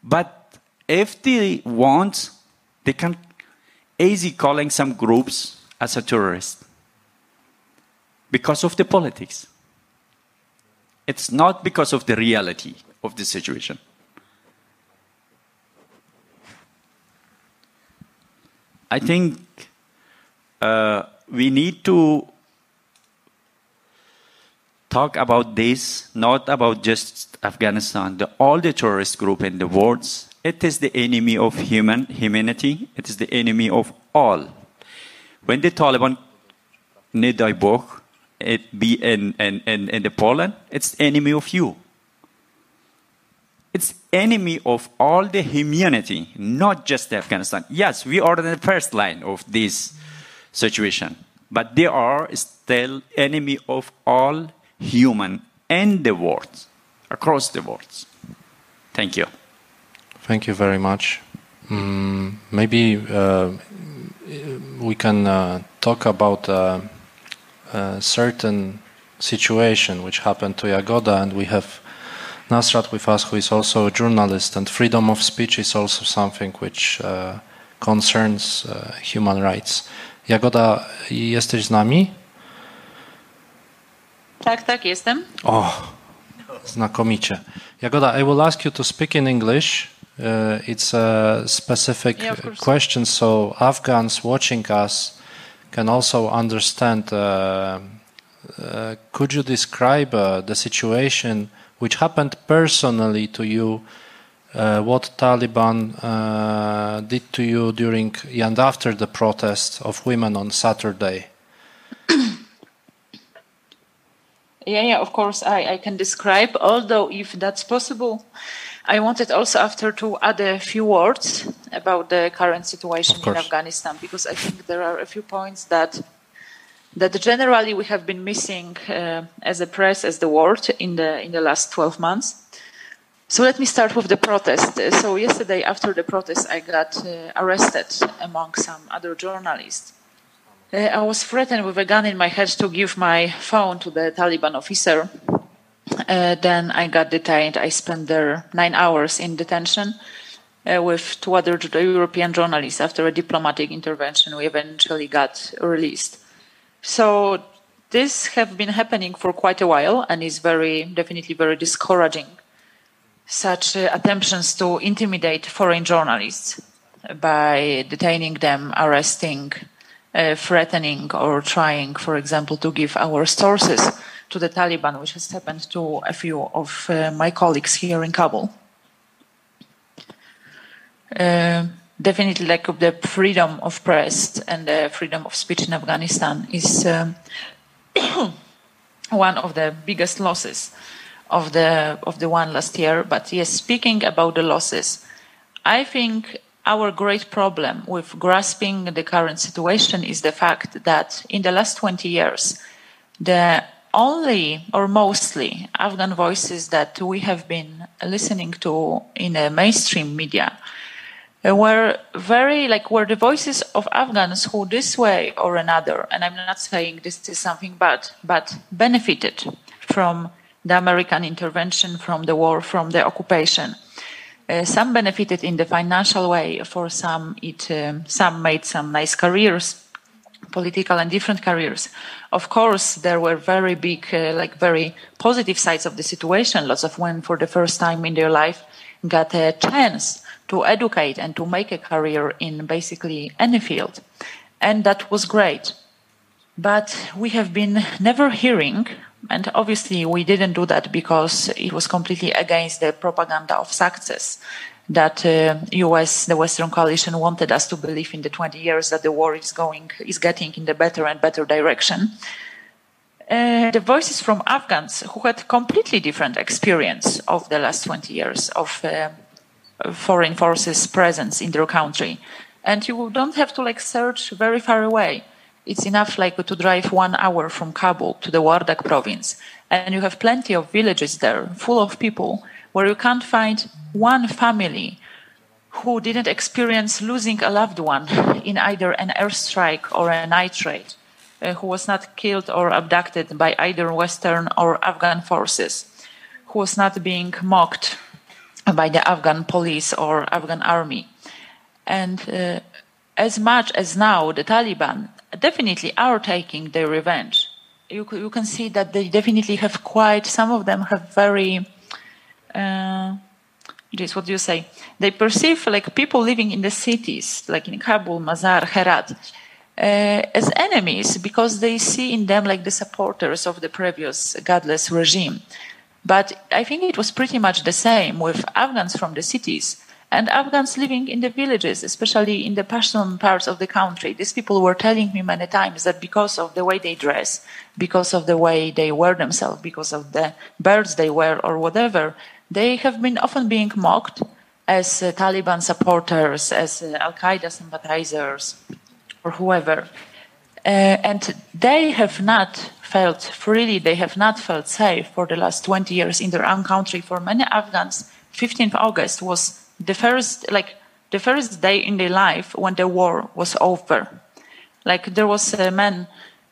But if they want, they can easy calling some groups as a terrorist because of the politics. It's not because of the reality of the situation. I think uh, we need to talk about this, not about just Afghanistan, the, all the terrorist group in the world. It is the enemy of human humanity. It is the enemy of all. When the Taliban, Nedai it be in, in, in, in the Poland, it's enemy of you. It's enemy of all the humanity, not just Afghanistan. Yes, we are in the first line of this situation, but they are still enemy of all human and the world, across the world. Thank you. Thank you very much. Mm, maybe uh, we can uh, talk about uh, a certain situation which happened to Jagoda, and we have Nasrat with us, who is also a journalist, and freedom of speech is also something which uh, concerns uh, human rights. Jagoda, jesteś z nami? Tak, tak, jestem. O, znakomicie. Jagoda, I will ask you to speak in English. Uh, it's a specific Yeah, question, so Afghans watching us can also understand. Uh, uh, could you describe uh, the situation which happened personally to you? Uh, what Taliban uh, did to you during and after the protest of women on Saturday? Yeah, yeah, of course, I, I can describe. Although, if that's possible, I wanted also after to add a few words about the current situation in. Afghanistan, because I think there are a few points that that generally we have been missing uh, as a press, as the world in the in the last 12 months. So let me start with the protest. So yesterday, after the protest, I got uh, arrested among some other journalists. Uh, I was threatened with a gun in my head to give my phone to the Taliban officer. Uh, then I got detained. I spent there nine hours in detention uh, with two other European journalists. After a diplomatic intervention, we eventually got released. So this have been happening for quite a while and is very definitely very discouraging. Such uh, attempts to intimidate foreign journalists by detaining them, arresting, uh, threatening, or trying, for example, to give our sources to the Taliban, which has happened to a few of uh, my colleagues here in Kabul. Uh, definitely, like of the freedom of press and the freedom of speech in Afghanistan is um, one of the biggest losses of the of the one last year. But yes, speaking about the losses, I think our great problem with grasping the current situation is the fact that in the last 20 years, the only or mostly Afghan voices that we have been listening to in the mainstream media were very like were the voices of Afghans who this way or another, and I'm not saying this is something bad, but benefited from the American intervention, from the war, from the occupation. Uh, some benefited in the financial way. For some, it um, some made some nice careers, political and different careers. Of course, there were very big, uh, like very positive sides of the situation. Lots of women, for the first time in their life, got a chance to educate and to make a career in basically any field, and that was great. But we have been never hearing and obviously, we didn't do that because it was completely against the propaganda of success that uh, US, the Western coalition, wanted us to believe in the 20 years that the war is going, is getting in the better and better direction. Uh, the voices from Afghans who had completely different experience of the last 20 years of uh, foreign forces presence in their country. And you don't have to like search very far away it's enough like to drive one hour from Kabul to the Wardak province, and you have plenty of villages there full of people where you can't find one family who didn't experience losing a loved one in either an airstrike or a night raid, uh, who was not killed or abducted by either Western or Afghan forces, who was not being mocked by the Afghan police or Afghan army. And uh, as much as now the Taliban definitely are taking their revenge. You, you can see that they definitely have quite, some of them have very, uh, what do you say? They perceive like people living in the cities, like in Kabul, Mazar, Herat, uh, as enemies because they see in them like the supporters of the previous godless regime. But I think it was pretty much the same with Afghans from the cities and Afghans living in the villages, especially in the Pashtun parts of the country. These people were telling me many times that because of the way they dress, because of the way they wear themselves, because of the birds they wear or whatever, they have been often being mocked as uh, Taliban supporters, as uh, Al Qaeda sympathizers, or whoever. Uh, and they have not felt freely, they have not felt safe for the last 20 years in their own country. For many Afghans, 15th August was the first like the first day in their life when the war was over. Like there was a man,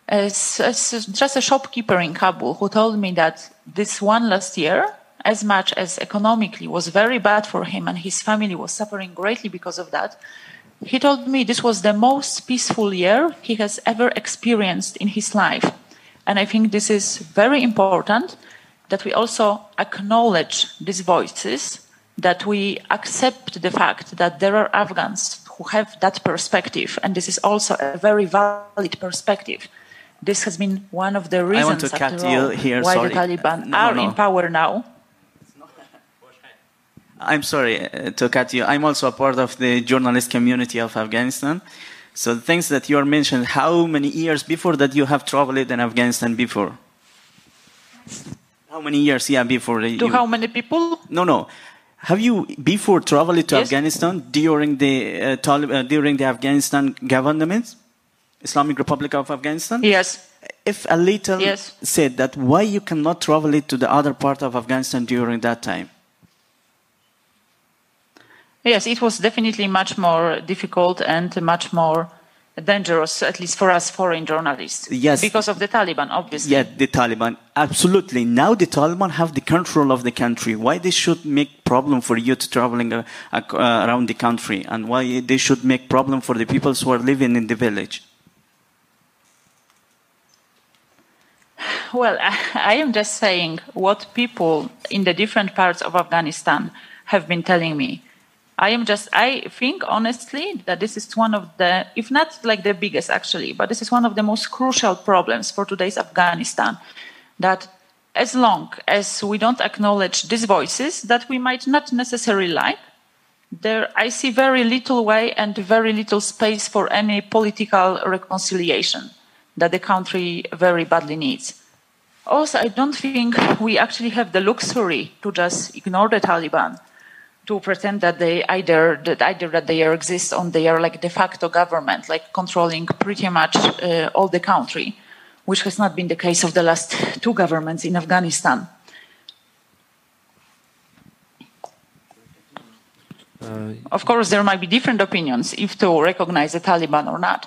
as just a shopkeeper in Kabul, who told me that this one last year, as much as economically was very bad for him and his family was suffering greatly because of that, he told me this was the most peaceful year he has ever experienced in his life. And I think this is very important that we also acknowledge these voices that we accept the fact that there are Afghans who have that perspective, and this is also a very valid perspective. This has been one of the reasons after all, here, why sorry. the Taliban No, are no. in power now. I'm sorry uh, to cut you. I'm also a part of the journalist community of Afghanistan. So the things that you are mentioned, how many years before that you have traveled in Afghanistan before? How many years, yeah, before To you? how many people? No, no. Have you before traveled to Yes. Afghanistan during the uh, uh, during the Afghanistan government, Islamic Republic of Afghanistan? Yes. If a little Yes. said that, why you cannot travel it to the other part of Afghanistan during that time? Yes, it was definitely much more difficult and much more dangerous, at least for us foreign journalists. Yes. Because of the Taliban, obviously. Yeah, the Taliban. Absolutely. Now the Taliban have the control of the country. Why they should make problem for you to traveling uh, uh, around the country, and why they should make problem for the people who are living in the village? Well, I, I am just saying what people in the different parts of Afghanistan have been telling me. I am just, I think honestly that this is one of the, if not like the biggest actually, but this is one of the most crucial problems for today's Afghanistan. that as long as we don't acknowledge these voices that we might not necessarily like, there I see very little way and very little space for any political reconciliation that the country very badly needs. Also, I don't think we actually have the luxury to just ignore the Taliban, to pretend that they either that either that they exist on their like de facto government, like controlling pretty much uh, all the country, which has not been the case of the last two governments in Afghanistan. Of course, there might be different opinions if to recognize the Taliban or not.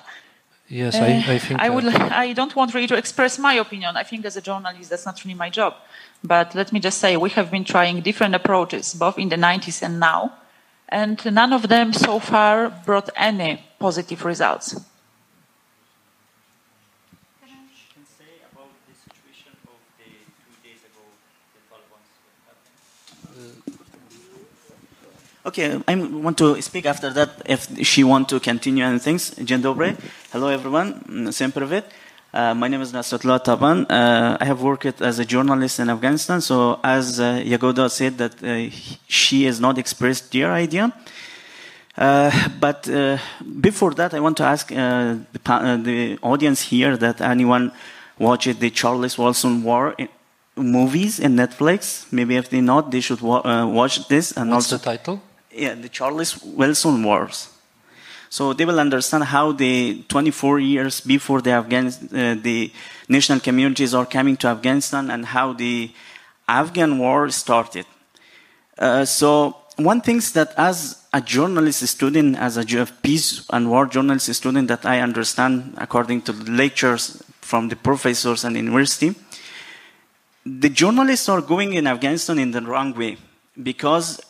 Yes, Uh, I, I think. I uh, would. I don't want really to express my opinion. I think as a journalist, that's not really my job. But let me just say, we have been trying different approaches, both in the 90s and now, and none of them so far brought any positive results. Okay, I want to speak after that if she wants to continue and things. Dzień Dobre, Hello everyone. Sempervet. Uh, my name is Nasratullah Taban. Uh, I have worked as a journalist in Afghanistan. So as uh, Jagoda said that uh, she has not expressed their idea. Uh, but uh, before that, I want to ask uh, the, uh, the audience here that anyone watched the Charles Wilson War movies in Netflix. Maybe if they not, they should wa- uh, watch this and What's also the title? yeah, the Charles Wilson Wars. So they will understand how the 24 years before the Afghan, uh, the national communities are coming to Afghanistan and how the Afghan war started. Uh, so one thing that as a journalist student, as a peace and war journalist student that I understand according to the lectures from the professors and university, the journalists are going in Afghanistan in the wrong way because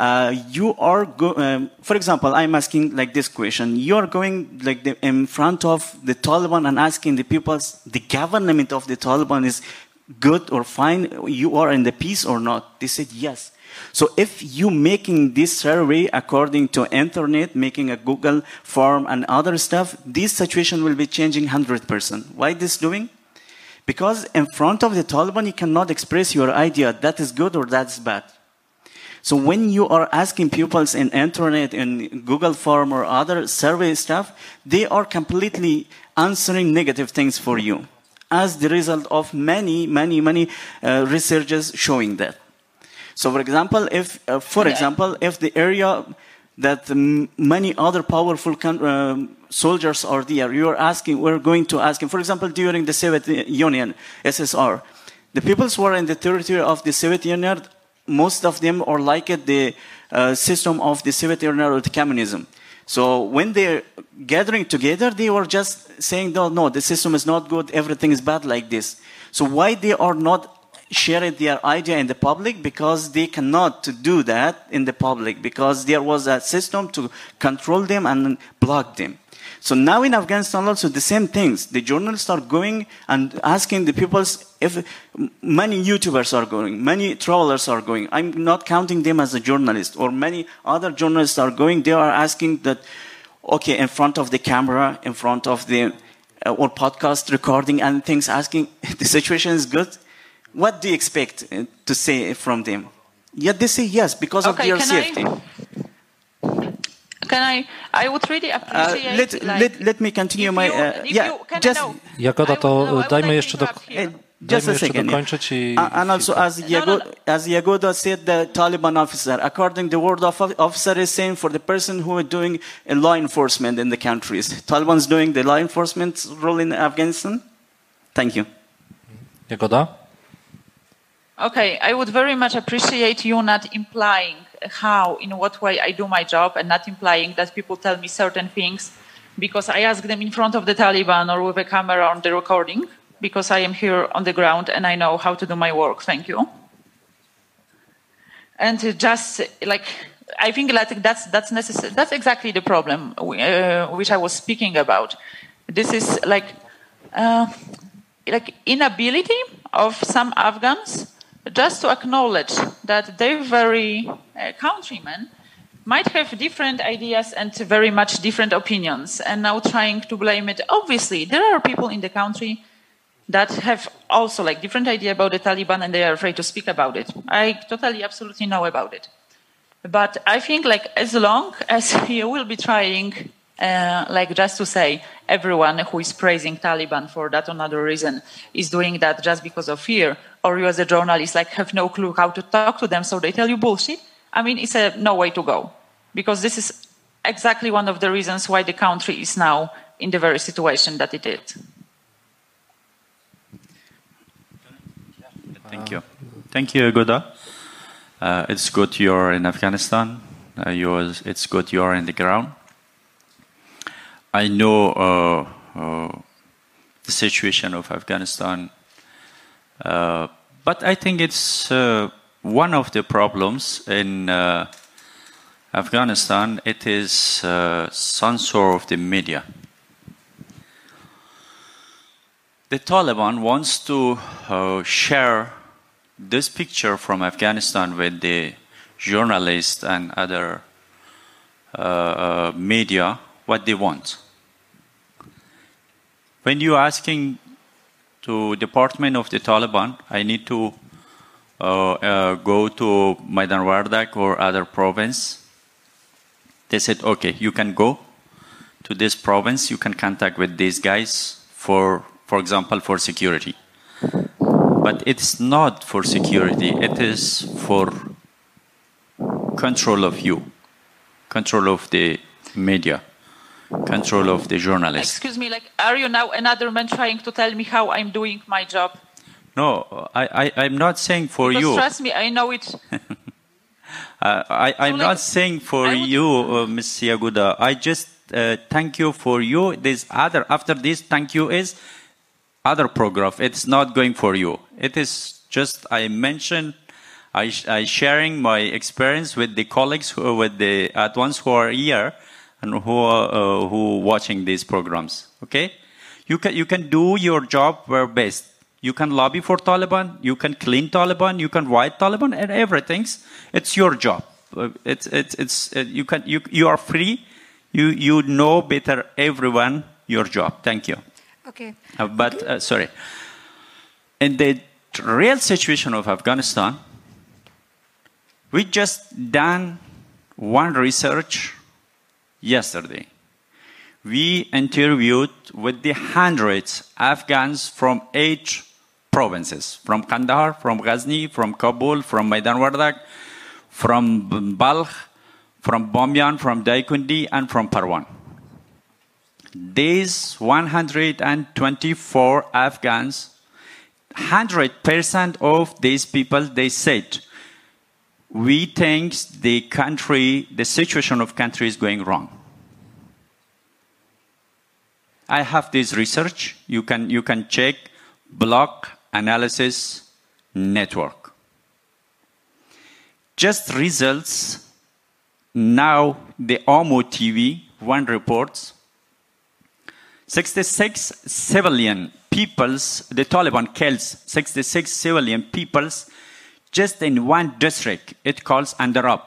uh, you are go- um, for example i'm asking like this question. You are going like the, in front of the taliban and asking the people the government of the taliban is good or fine you are in the peace or not? They said yes. So if you making this survey according to internet making a google form and other stuff this situation will be changing 100% why this doing? Because in front of the Taliban, you cannot express your idea that is good or that's bad. So when you are asking pupils in internet, in Google form or other survey stuff, they are completely answering negative things for you as the result of many, many, many uh, researches showing that. So for example, if, uh, for example, if the area that many other powerful um soldiers are there, you are asking, we're going to ask, for example, during the Soviet Union, SSR, the peoples who are in the territory of the Soviet Union, most of them are like the uh, system of the Soviet Union or the communism. So when they're gathering together, they were just saying, no, no, the system is not good, everything is bad like this. So why they are not sharing their idea in the public? Because they cannot do that in the public, because there was a system to control them and block them. So now in Afghanistan also the same things. The journalists are going and asking the people if many YouTubers are going, many travelers are going. I'm not counting them as a journalist or many other journalists are going. They are asking that, okay, in front of the camera, in front of the uh, or podcast recording and things, asking the situation is good. What do you expect uh, to say from them? Yet they say yes because of their safety. I? Can I? I would really Uh, appreciate. let, like, let, let me continue if my. you- Uh, if yeah, you- can I just, know? Jagoda, I to would- no, I would dajmy like jeszcze to do, interrupt here. Just dajmy a jeszcze second. yeah. dokończyć i... Uh, and also, as No, Yago, no, as Jagoda said, the Taliban officer, according the word of officer is saying for the person who is doing uh, law enforcement in the countries, Taliban's doing the law enforcement role in Afghanistan. Thank you. Jagoda? Okay, I would very much appreciate you not implying how, in what way I do my job, and not implying that people tell me certain things because I ask them in front of the Taliban or with a camera on the recording, because I am here on the ground and I know how to do my work. Thank you. And just like I think that that's that's necessary. That's exactly the problem uh, which I was speaking about. This is like uh, like inability of some Afghans just to acknowledge that their very uh, countrymen might have different ideas and very much different opinions, and now trying to blame it. Obviously, there are people in the country that have also like different idea about the Taliban and they are afraid to speak about it. I totally, absolutely know about it. But I think like as long as you will be trying, uh, like just to say everyone who is praising Taliban for that or another reason is doing that just because of fear, or you as a journalist like have no clue how to talk to them, so they tell you bullshit. I mean, it's a no way to go because this is exactly one of the reasons why the country is now in the very situation that it is. Thank you. Thank you, Goda. Uh, it's good you're in Afghanistan. Uh, it's good you're in the ground. I know uh, uh, the situation of Afghanistan, uh, but I think it's uh, one of the problems in uh, Afghanistan. It is uh, censor of the media. The Taliban wants to uh, share this picture from Afghanistan with the journalists and other media what they want. When you're asking to department of the Taliban, I need to uh, uh, go to Maidan Wardak or other province. They said, okay, you can go to this province. You can contact with these guys for, for example, for security. But it's not for security. It is for control of you, control of the media, control of the journalists. Excuse me, like, are you now another man trying to tell me how I'm doing my job? No, I, I, I'm not saying for because you. trust me, I know it. Uh, I, I'm like, not saying for would- you, uh, Ms. Yaguda. I just uh, thank you for you. This other after this, thank you is other program. It's not going for you. It is just I mentioned. I, I sharing my experience with the colleagues who with the at once who are here and who are uh, who watching these programs. Okay, you can you can do your job where best. You can lobby for Taliban. You can clean Taliban. You can write Taliban and everything's. It's your job. Uh, It's it's it's uh, you can you you are free. You you know better everyone your job. Thank you. Okay. Uh, but uh, sorry, in the real situation of Afghanistan, we just done one research yesterday. We interviewed with the hundreds Afghans from eight provinces, from Kandahar, from Ghazni, from Kabul, from Maidan Wardak, from Balkh, from Bamyan, from Daikundi, and from Parwan. These 124 Afghans, 100% of these people, they said, we think the country, the situation of country is going wrong. I have this research. You can, you can check block analysis network. Just results now the Amu TV, one reports 66 civilian peoples, the Taliban kills 66 civilian peoples just in one district. It calls Andarab.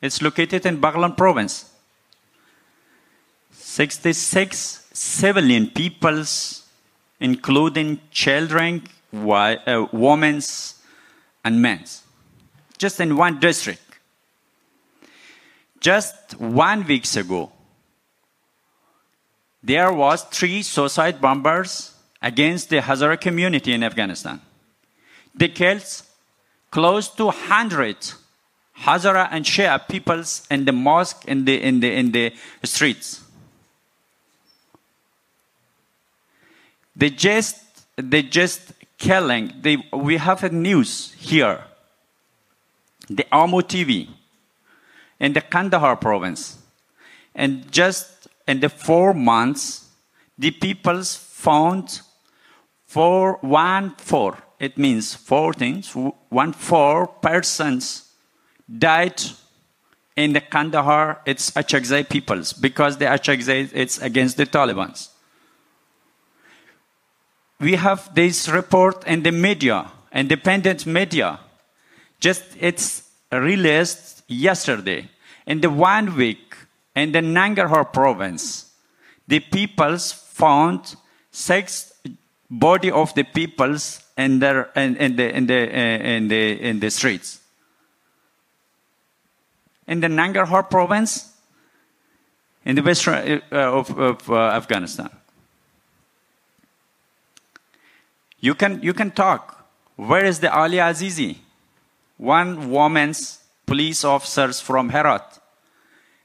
It's located in Baghlan province. 66 civilian peoples, including children, uh, women, and men. Just in one district. Just one weeks ago, there was three suicide bombers against the Hazara community in Afghanistan. They killed close to 100 Hazara and Shia peoples in the mosque in the, in the, in the streets. They just, they just killing. They, we have a news here. The Amu TV in the Kandahar province. And just in the four months, the peoples found four, one four. It means four things. One four persons died in the Kandahar. It's Achakzai peoples because the Achakzai it's against the Taliban's. We have this report in the media, independent media. Just it's released yesterday. In the one week, in the Nangarhar province, the peoples found six body of the peoples in, their, in, in, the, in, the, uh, in, the, in the streets. In the Nangarhar province, in the western uh, of, of uh, Afghanistan. You can, you can talk. Where is the Alia Azizi? One woman's police officers from Herat.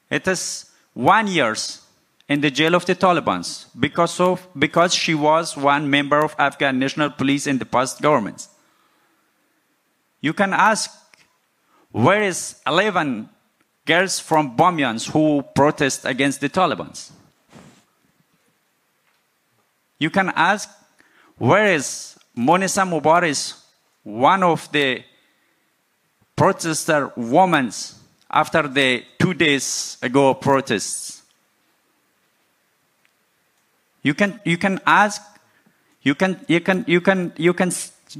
It is one years in the jail of the Taliban because of because she was one member of Afghan National Police in the past governments. You can ask where is 11 girls from Bamyans who protest against the Taliban? You can ask where is Monisa Mubaris, one of the protester women after the two days ago protests. You can, you can ask, you can, you can, you can, you can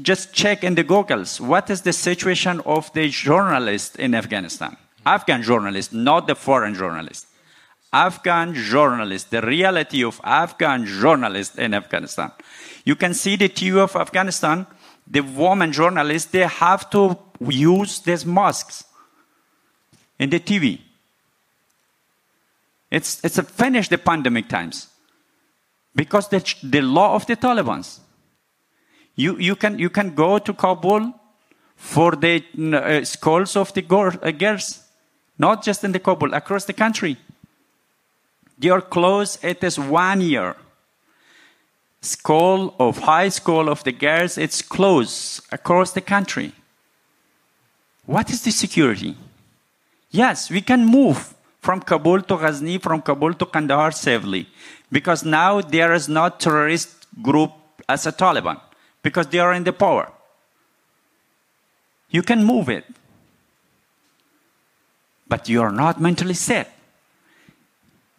just check in the Googles what is the situation of the journalist in Afghanistan. Afghan journalist, not the foreign journalist. Afghan journalist, the reality of Afghan journalists in Afghanistan. You can see the TV of Afghanistan, the woman journalists, they have to use these masks in the TV. It's, it's a finish the pandemic times because the, the law of the Taliban. You, you, can, you can go to Kabul for the uh, schools of the uh, girls, not just in the Kabul, across the country. They are closed. It is one year. School of high school of the girls, it's closed across the country. What is the security? Yes, we can move from Kabul to Ghazni, from Kabul to Kandahar safely, because now there is not terrorist group as a Taliban, because they are in the power. You can move it, but you are not mentally set.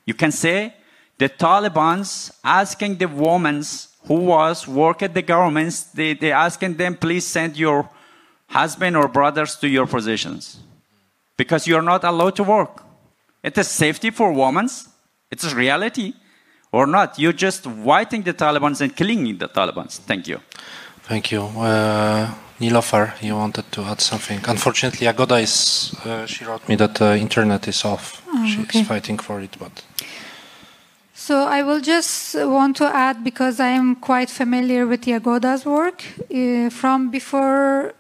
You can say the Taliban's asking the women who was work at the governments, they, they asking them, please send your husband or brothers to your positions because you're not allowed to work. It is safety for women. It's a reality or not. You're just fighting the Taliban and killing the Taliban. Thank you. Thank you. Uh, Nilofar, you wanted to add something. Unfortunately, Agoda is, uh, she wrote me that the internet is off. Oh, She's okay. fighting for it, but So I will just want to add because I am quite familiar with Jagoda's work uh, from before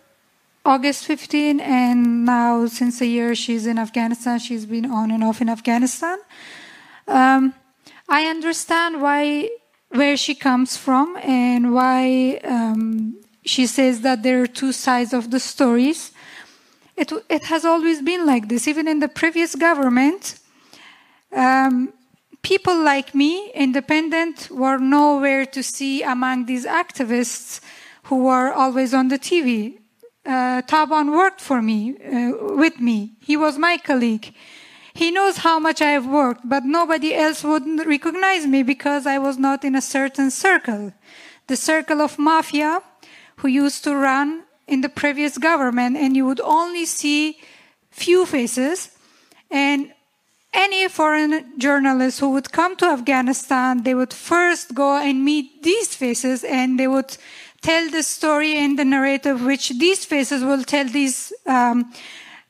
August 15 and now since a year she's in Afghanistan. She's been on and off in Afghanistan. Um, I understand why where she comes from and why um, she says that there are two sides of the stories. It, it has always been like this, even in the previous government. Um, people like me, independent, were nowhere to see among these activists who were always on the TV. Uh, Taban worked for me, uh, with me. He was my colleague. He knows how much I have worked, but nobody else would recognize me because I was not in a certain circle. The circle of mafia who used to run in the previous government, and you would only see few faces. And any foreign journalist who would come to Afghanistan, they would first go and meet these faces and they would tell the story and the narrative which these faces will tell these um,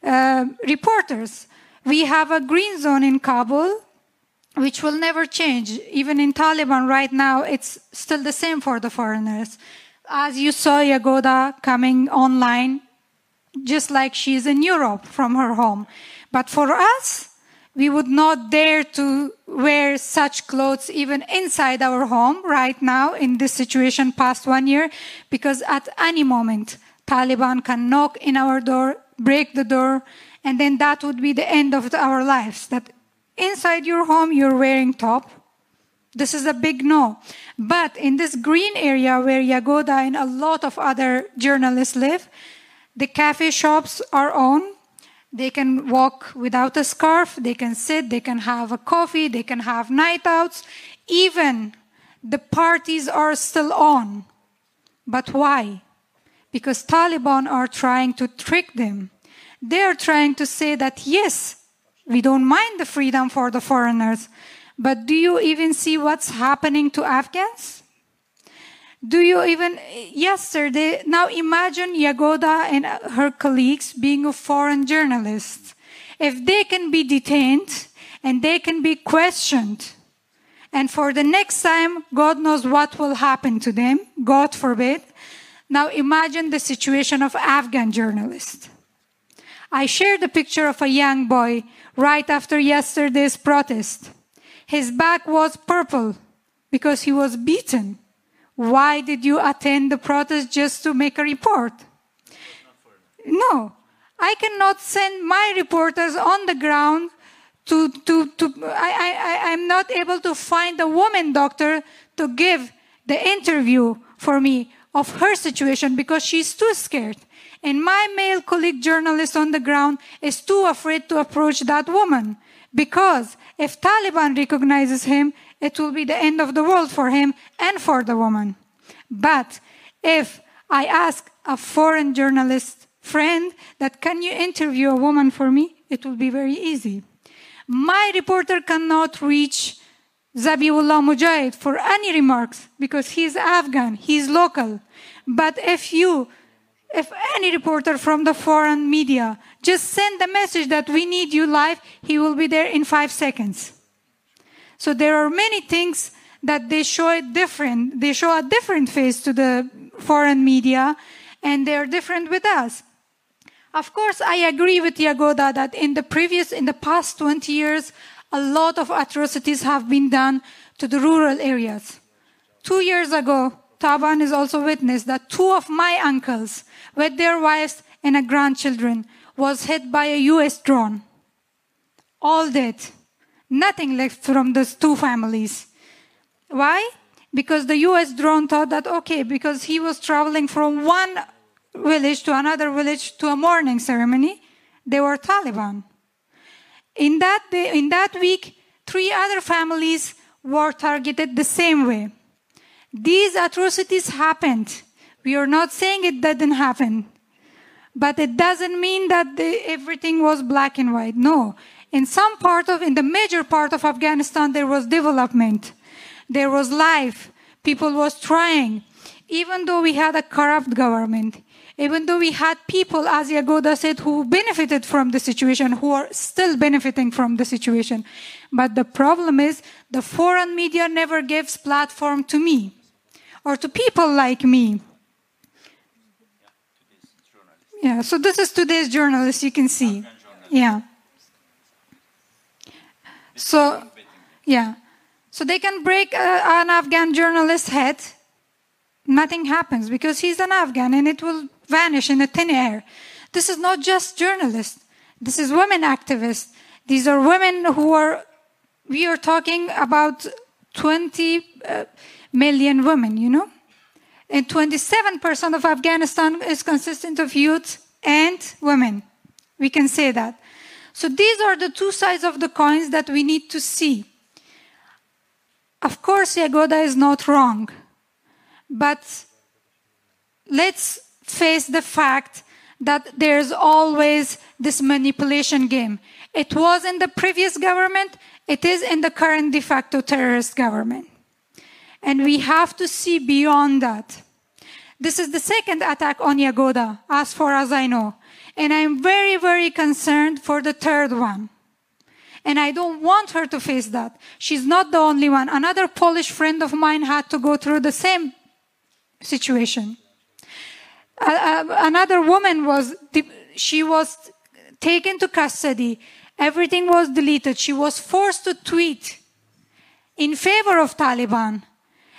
uh, reporters. We have a green zone in Kabul, which will never change. Even in Taliban right now, it's still the same for the foreigners. As you saw Jagoda coming online, just like she's in Europe from her home. But for us, we would not dare to wear such clothes even inside our home right now in this situation past one year because at any moment Taliban can knock in our door, break the door, and then that would be the end of our lives. That inside your home you're wearing top. This is a big no. But in this green area where Jagoda and a lot of other journalists live, the cafe shops are on. They can walk without a scarf. They can sit. They can have a coffee. They can have night outs. Even the parties are still on. But why? Because Taliban are trying to trick them. They are trying to say that yes, we don't mind the freedom for the foreigners, but do you even see what's happening to Afghans? Do you even, yesterday, now imagine Jagoda and her colleagues being a foreign journalist. If they can be detained and they can be questioned, and for the next time, God knows what will happen to them, God forbid. Now imagine the situation of Afghan journalists. I shared a picture of a young boy right after yesterday's protest. His back was purple because he was beaten. Why did you attend the protest just to make a report? No, I cannot send my reporters on the ground to, to, to I, I, I'm not able to find a woman doctor to give the interview for me of her situation because she's too scared. And my male colleague journalist on the ground is too afraid to approach that woman because if Taliban recognizes him, it will be the end of the world for him and for the woman. But if I ask a foreign journalist friend that can you interview a woman for me, it will be very easy. My reporter cannot reach Zabiullah Mujahid for any remarks because he's Afghan, he's local. But if you, if any reporter from the foreign media just send the message that we need you live, he will be there in five seconds. So there are many things that they show it different. They show a different face to the foreign media and they are different with us. Of course, I agree with Jagoda that in the previous, in the past 20 years, a lot of atrocities have been done to the rural areas. Two years ago, Taban is also witness that two of my uncles, with their wives and a grandchildren, was hit by a US drone. All dead. Nothing left from those two families. Why? Because the US drone thought that, okay, because he was traveling from one village to another village to a mourning ceremony, they were Taliban. In that, day, in that week, three other families were targeted the same way. These atrocities happened. We are not saying it didn't happen. But it doesn't mean that the, everything was black and white. No. In some part of, in the major part of Afghanistan, there was development. There was life. People was trying. Even though we had a corrupt government, even though we had people, as Jagoda said, who benefited from the situation, who are still benefiting from the situation. But the problem is the foreign media never gives platform to me or to people like me. Yeah, so this is today's journalist, you can see. Yeah. So, yeah. So they can break uh, an Afghan journalist's head. Nothing happens because he's an Afghan and it will vanish in the thin air. This is not just journalists. This is women activists. These are women who are, we are talking about 20 uh, million women, you know? And 27% of Afghanistan is consistent of youth and women. We can say that. So these are the two sides of the coins that we need to see. Of course, Jagoda is not wrong, but let's face the fact that there's always this manipulation game. It was in the previous government, it is in the current de facto terrorist government. And we have to see beyond that. This is the second attack on Jagoda, as far as I know. And I'm very, very concerned for the third one. And I don't want her to face that. She's not the only one. Another Polish friend of mine had to go through the same situation. Another woman was, she was taken to custody. Everything was deleted. She was forced to tweet in favor of Taliban.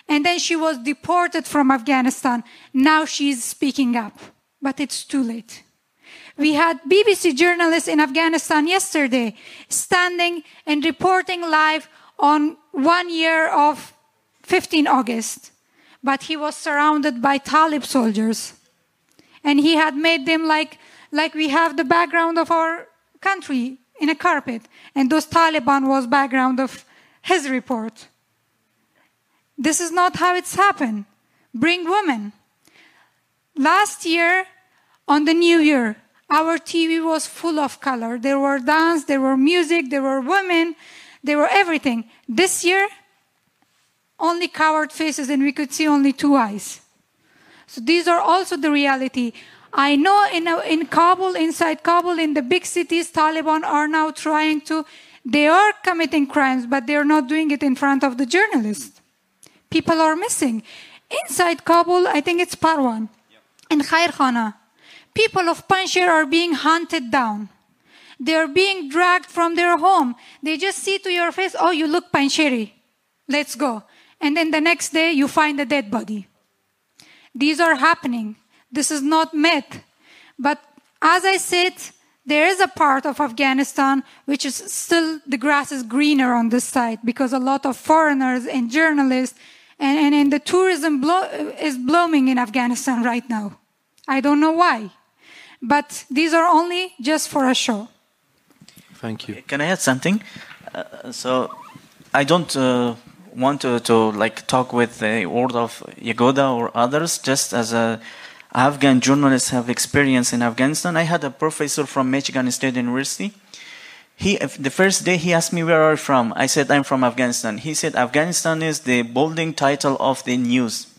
And then she was deported from Afghanistan. Now she's speaking up, but it's too late. We had BBC journalists in Afghanistan yesterday standing and reporting live on one year of 15 August, but he was surrounded by Talib soldiers. And he had made them like, like we have the background of our country in a carpet. And those Taliban was background of his report. This is not how it's happened. Bring women. Last year, on the New Year, our TV was full of color. There were dance, there were music, there were women, there were everything. This year, only coward faces and we could see only two eyes. So these are also the reality. I know in, uh, in Kabul, inside Kabul, in the big cities, Taliban are now trying to, they are committing crimes, but they're not doing it in front of the journalists. People are missing. Inside Kabul, I think it's Parwan, in Khair Khana, people of Panjshir are being hunted down. They're being dragged from their home. They just see to your face, oh, you look Panjshiri. Let's go. And then the next day, you find a dead body. These are happening. This is not myth. But as I said, there is a part of Afghanistan which is still the grass is greener on this side because a lot of foreigners and journalists and, and, and the tourism blo- is blooming in Afghanistan right now. I don't know why. But these are only just for a show. Thank you. Can I add something? Uh, so I don't uh, want to, to like talk with the word of Jagoda or others. Just as a Afghan journalist have experience in Afghanistan, I had a professor from Michigan State University. He the first day he asked me where are you from. I said I'm from Afghanistan. He said Afghanistan is the bolding title of the news.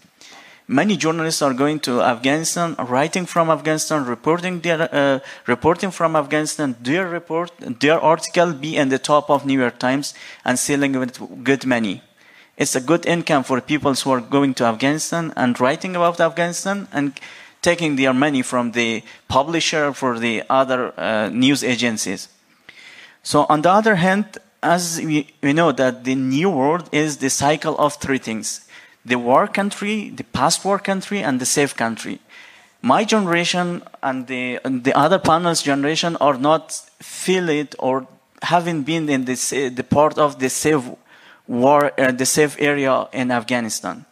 Many journalists are going to Afghanistan, writing from Afghanistan, reporting their uh, reporting from Afghanistan. Their report, their article be in the top of New York Times and selling with good money. It's a good income for people who are going to Afghanistan and writing about Afghanistan and taking their money from the publisher for the other uh, news agencies. So on the other hand, as we, we know that the new world is the cycle of three things the war country, the past war country, and the safe country. My generation and the, and the other panel's generation are not feel it or haven't been in this, the part of the safe war, uh, the safe area in Afghanistan.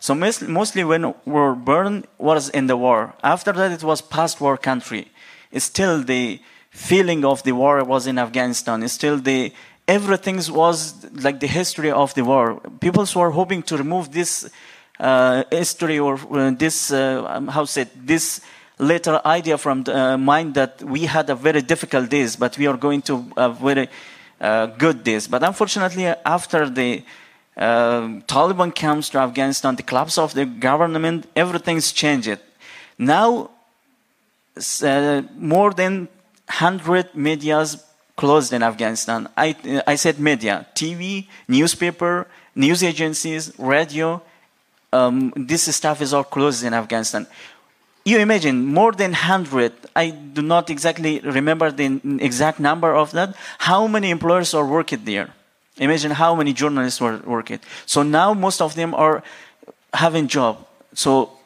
So mostly, mostly when we were born was in the war. After that, it was past war country. It's still the feeling of the war was in Afghanistan. It's still the everything was like the history of the war. People were hoping to remove this uh, history or uh, this, uh, how say this later idea from the uh, mind that we had a very difficult days, but we are going to a very uh, good days. But unfortunately, after the uh, Taliban comes to Afghanistan, the collapse of the government, everything's changed. Now, more than 100 medias closed in Afghanistan. I, I said media, TV, newspaper, news agencies, radio. Um, this stuff is all closed in Afghanistan. You imagine more than 100, I do not exactly remember the exact number of that, how many employers are working there. Imagine how many journalists were working. So now most of them are having job. So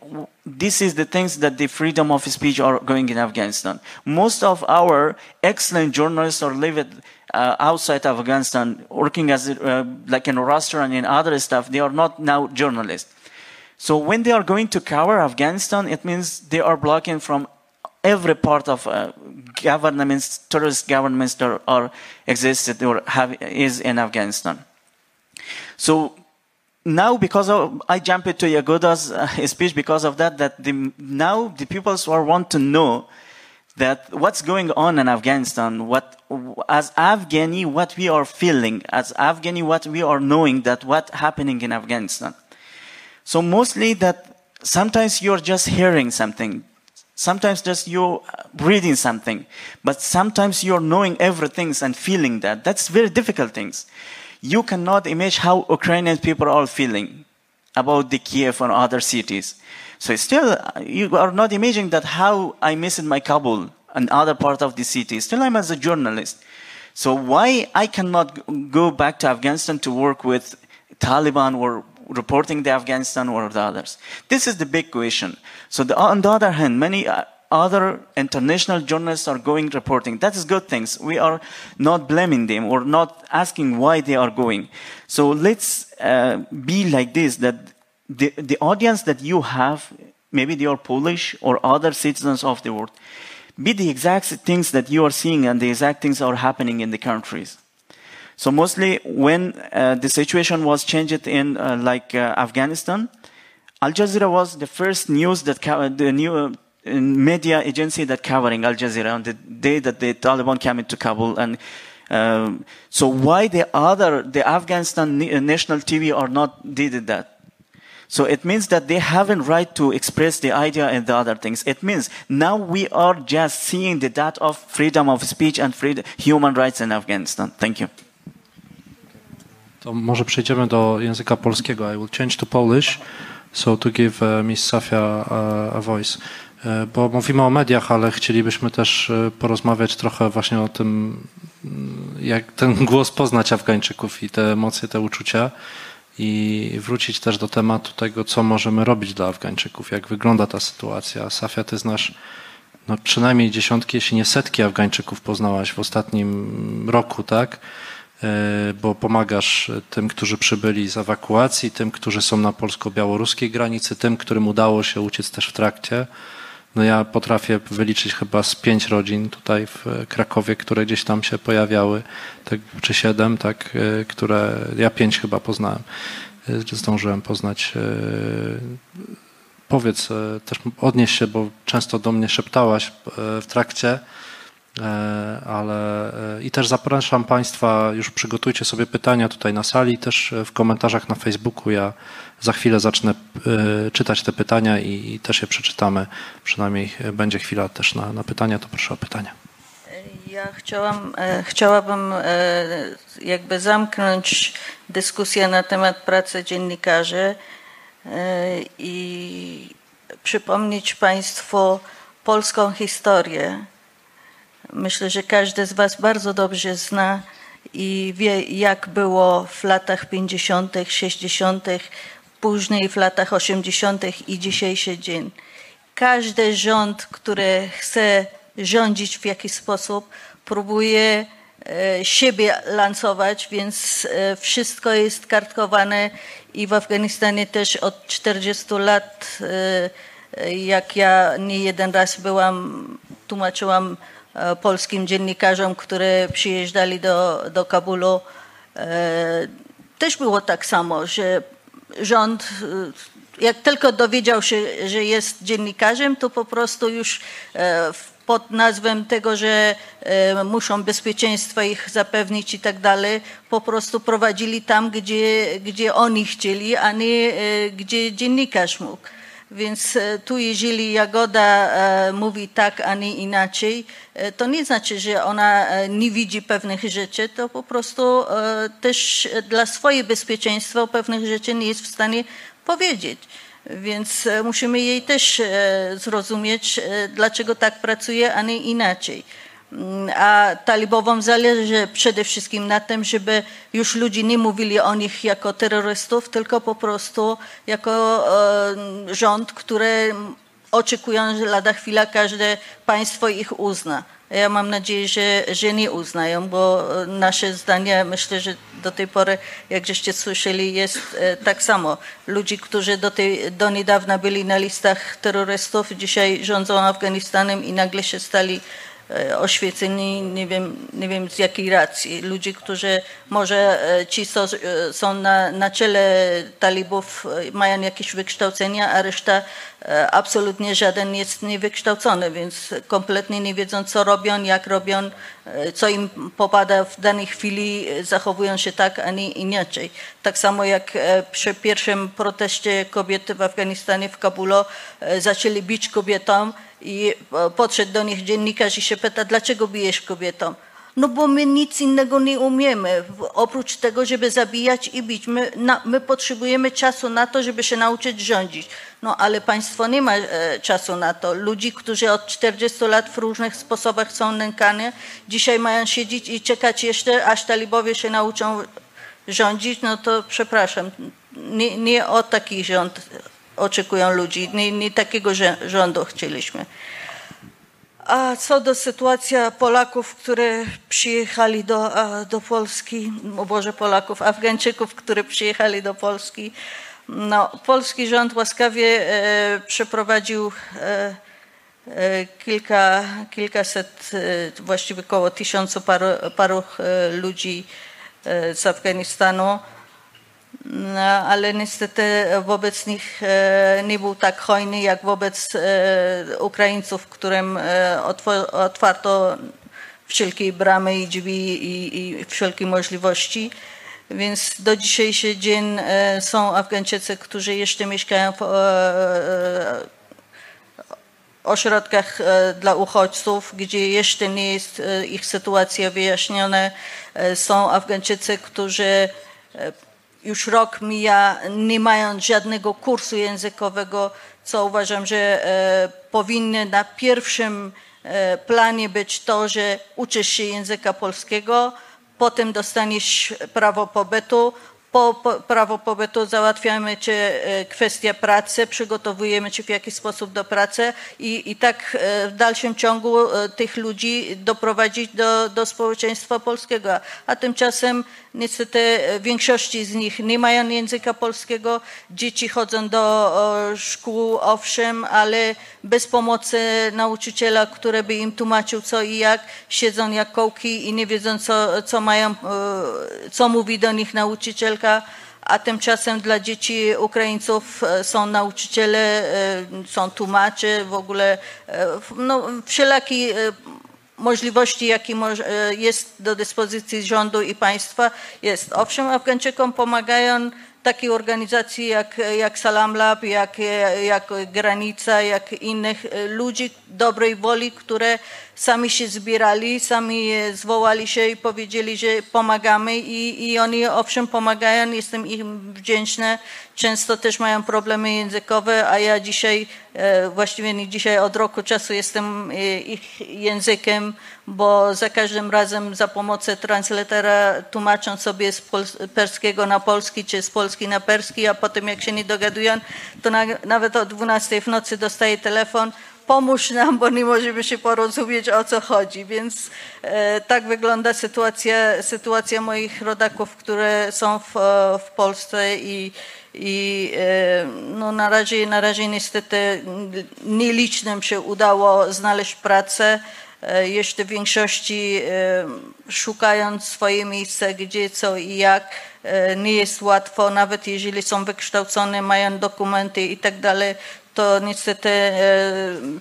this is the things that the freedom of speech are going in Afghanistan. Most of our excellent journalists are living uh, outside of Afghanistan, working as uh, like in a restaurant and other stuff. They are not now journalists. So when they are going to cover Afghanistan, it means they are blocking from every part of uh, governments, terrorist governments that are existed or have is in Afghanistan. So now because of I jump into Jagoda's uh, speech because of that that the, now the people who want to know that what's going on in Afghanistan what as Afghani what we are feeling as Afghani what we are knowing that what happening in Afghanistan. So mostly that sometimes you're just hearing something. Sometimes just you're reading something. But sometimes you're knowing everything and feeling that. That's very difficult things you cannot imagine how Ukrainian people are feeling about the Kiev and other cities. So still, you are not imagining that how I missed my Kabul and other part of the city. Still, I'm as a journalist. So why I cannot go back to Afghanistan to work with Taliban or reporting the Afghanistan or the others? This is the big question. So the, on the other hand, many uh, other international journalists are going reporting. That is good things. We are not blaming them or not asking why they are going. So let's uh, be like this, that the, the audience that you have, maybe they are Polish or other citizens of the world, be the exact things that you are seeing and the exact things are happening in the countries. So mostly when uh, the situation was changed in uh, like uh, Afghanistan, Al Jazeera was the first news that the new media agency that covering Al Jazeera on the day that the Taliban came into Kabul and Um, so why the other, the Afghanistan national TV are not did that? So it means that they haven't right to express the idea and the other things. It means now we are just seeing the that of freedom of speech and freedom, human rights in Afghanistan. Thank you. To może przejdziemy do języka polskiego. I will change to Polish, so to give uh, Miss Safia uh, a voice. E, Bo mówimy o mediach, ale chcielibyśmy też e, porozmawiać trochę właśnie o tym, mm, jak ten głos poznać Afgańczyków i te emocje, te uczucia i wrócić też do tematu tego, co możemy robić dla Afgańczyków, jak wygląda ta sytuacja. Safia, ty znasz no, przynajmniej dziesiątki, jeśli nie setki Afgańczyków poznałaś w ostatnim roku, tak? E, Bo pomagasz tym, którzy przybyli z ewakuacji, tym, którzy są na polsko-białoruskiej granicy, tym, którym udało się uciec też w trakcie. No ja potrafię wyliczyć chyba z pięć rodzin tutaj w Krakowie, które gdzieś tam się pojawiały, tak, czy siedem, tak, e, które ja pięć chyba poznałem, e, zdążyłem poznać. e, Powiedz, też odnieś się, bo często do mnie szeptałaś w trakcie, ale i też zapraszam Państwa, już przygotujcie sobie pytania tutaj na sali, też w komentarzach na Facebooku. Ja za chwilę zacznę e, czytać te pytania i, też je przeczytamy. Przynajmniej e, będzie chwila też na, na pytania, to proszę o pytania. Ja chciałam, e, chciałabym jakby zamknąć dyskusję na temat pracy dziennikarzy i przypomnieć Państwu polską historię. Myślę, że każdy z Was bardzo dobrze zna i wie, jak było w latach 50., 60., później w latach 80. i dzisiejszy dzień. Każdy rząd, który chce rządzić w jakiś sposób, próbuje e, siebie lansować, więc e, wszystko jest kartkowane i w Afganistanie też od 40 lat, e, jak ja nie jeden raz byłam, tłumaczyłam polskim dziennikarzom, którzy przyjeżdżali do, do Kabulu, też było tak samo, że rząd, e, jak tylko dowiedział się, że jest dziennikarzem, to po prostu już e, pod nazwą tego, że e, muszą bezpieczeństwo ich zapewnić i tak dalej, po prostu prowadzili tam, gdzie, gdzie oni chcieli, a nie e, gdzie dziennikarz mógł. Więc tu jeżeli Jagoda mówi tak, a nie inaczej, to nie znaczy, że ona e, nie widzi pewnych rzeczy, to po prostu e, też dla swojego bezpieczeństwa pewnych rzeczy nie jest w stanie powiedzieć. Więc e, musimy jej też e, zrozumieć, e, dlaczego tak pracuje, a nie inaczej. Mm, A talibowom zależy przede wszystkim na tym, żeby już ludzie nie mówili o nich jako terrorystów, tylko po prostu jako e, rząd, który oczekują, że lada chwila każde państwo ich uzna. Ja mam nadzieję, że, że nie uznają, bo e, nasze zdanie, myślę, że do tej pory, jak żeście słyszeli, jest e, tak samo. Ludzi, którzy do, tej, do niedawna byli na listach terrorystów, dzisiaj rządzą Afganistanem i nagle się stali e, oświeceni, nie wiem, nie wiem z jakiej racji. Ludzie, którzy może ci, co są na, na czele talibów, mają jakieś wykształcenia, a reszta absolutnie żaden jest niewykształcony, więc kompletnie nie wiedzą, co robią, jak robią, e, co im popada w danej chwili, e, zachowują się tak, a nie inaczej. Tak samo jak e, przy pierwszym proteście kobiety w Afganistanie, w Kabulu, e, zaczęli bić kobietom i e, podszedł do nich dziennikarz i się pyta, dlaczego bijesz kobietom? No bo my nic innego nie umiemy, oprócz tego, żeby zabijać i bić. My, na, my potrzebujemy czasu na to, żeby się nauczyć rządzić. No ale państwo nie ma e, czasu na to. Ludzi, którzy od 40 lat w różnych sposobach są nękani, dzisiaj mają siedzieć i czekać jeszcze, aż talibowie się nauczą rządzić, no to przepraszam, nie, nie o taki rząd oczekują ludzi, nie, nie takiego rządu chcieliśmy. A co do sytuacji Polaków, które przyjechali do, do Polski, o Boże Polaków, Afgańczyków, którzy przyjechali do Polski, no, polski rząd łaskawie e, przeprowadził e, e, kilka, kilkaset, e, właściwie około tysiącu paru, paru e, ludzi e, z Afganistanu. No, ale niestety wobec nich e, nie był tak hojny jak wobec e, Ukraińców, którym e, otwarto wszelkie bramy i drzwi i, i wszelkie możliwości. Więc do dzisiejszy dzień są Afgańczycy, którzy jeszcze mieszkają w ośrodkach dla uchodźców, gdzie jeszcze nie jest ich sytuacja wyjaśniona. Są Afgańczycy, którzy już rok mija, nie mając żadnego kursu językowego, co uważam, że e, powinny na pierwszym e, planie być to, że uczysz się języka polskiego, potem dostaniesz prawo pobytu, po, po prawo pobytu załatwiamy Ci e, kwestię pracy, przygotowujemy Cię w jakiś sposób do pracy i, i tak e, w dalszym ciągu e, tych ludzi doprowadzić do, do społeczeństwa polskiego. A tymczasem niestety większości z nich nie mają języka polskiego, dzieci chodzą do szkół, owszem, ale bez pomocy nauczyciela, który by im tłumaczył co i jak, siedzą jak kołki i nie wiedzą co, co mają, co mówi do nich a tymczasem dla dzieci Ukraińców e, są nauczyciele, e, są tłumacze, w ogóle e, no, wszelakie e, możliwości, jakie jest do dyspozycji rządu i państwa jest. Owszem, Afgańczykom pomagają takie organizacje jak, jak Salam Lab, jak, jak Granica, jak innych ludzi dobrej woli, które sami się zbierali, sami zwołali się i powiedzieli, że pomagamy i, i oni owszem pomagają, jestem im wdzięczna. Często też mają problemy językowe, a ja dzisiaj, e, właściwie nie dzisiaj, od roku czasu jestem e, ich językiem, bo za każdym razem za pomocą translatora tłumaczą sobie z perskiego na polski, czy z polski na perski, a potem jak się nie dogadują, to na, nawet o 12 w nocy dostaję telefon, pomóż nam, bo nie możemy się porozumieć o co chodzi. Więc e, tak wygląda sytuacja, sytuacja moich rodaków, które są w, e, w Polsce i, i e, no, na, razie, na razie niestety nielicznym się udało znaleźć pracę. E, Jeszcze w większości e, szukając swoje miejsce, gdzie, co i jak, e, nie jest łatwo, nawet jeżeli są wykształcone, mają dokumenty i tak dalej, to niestety e,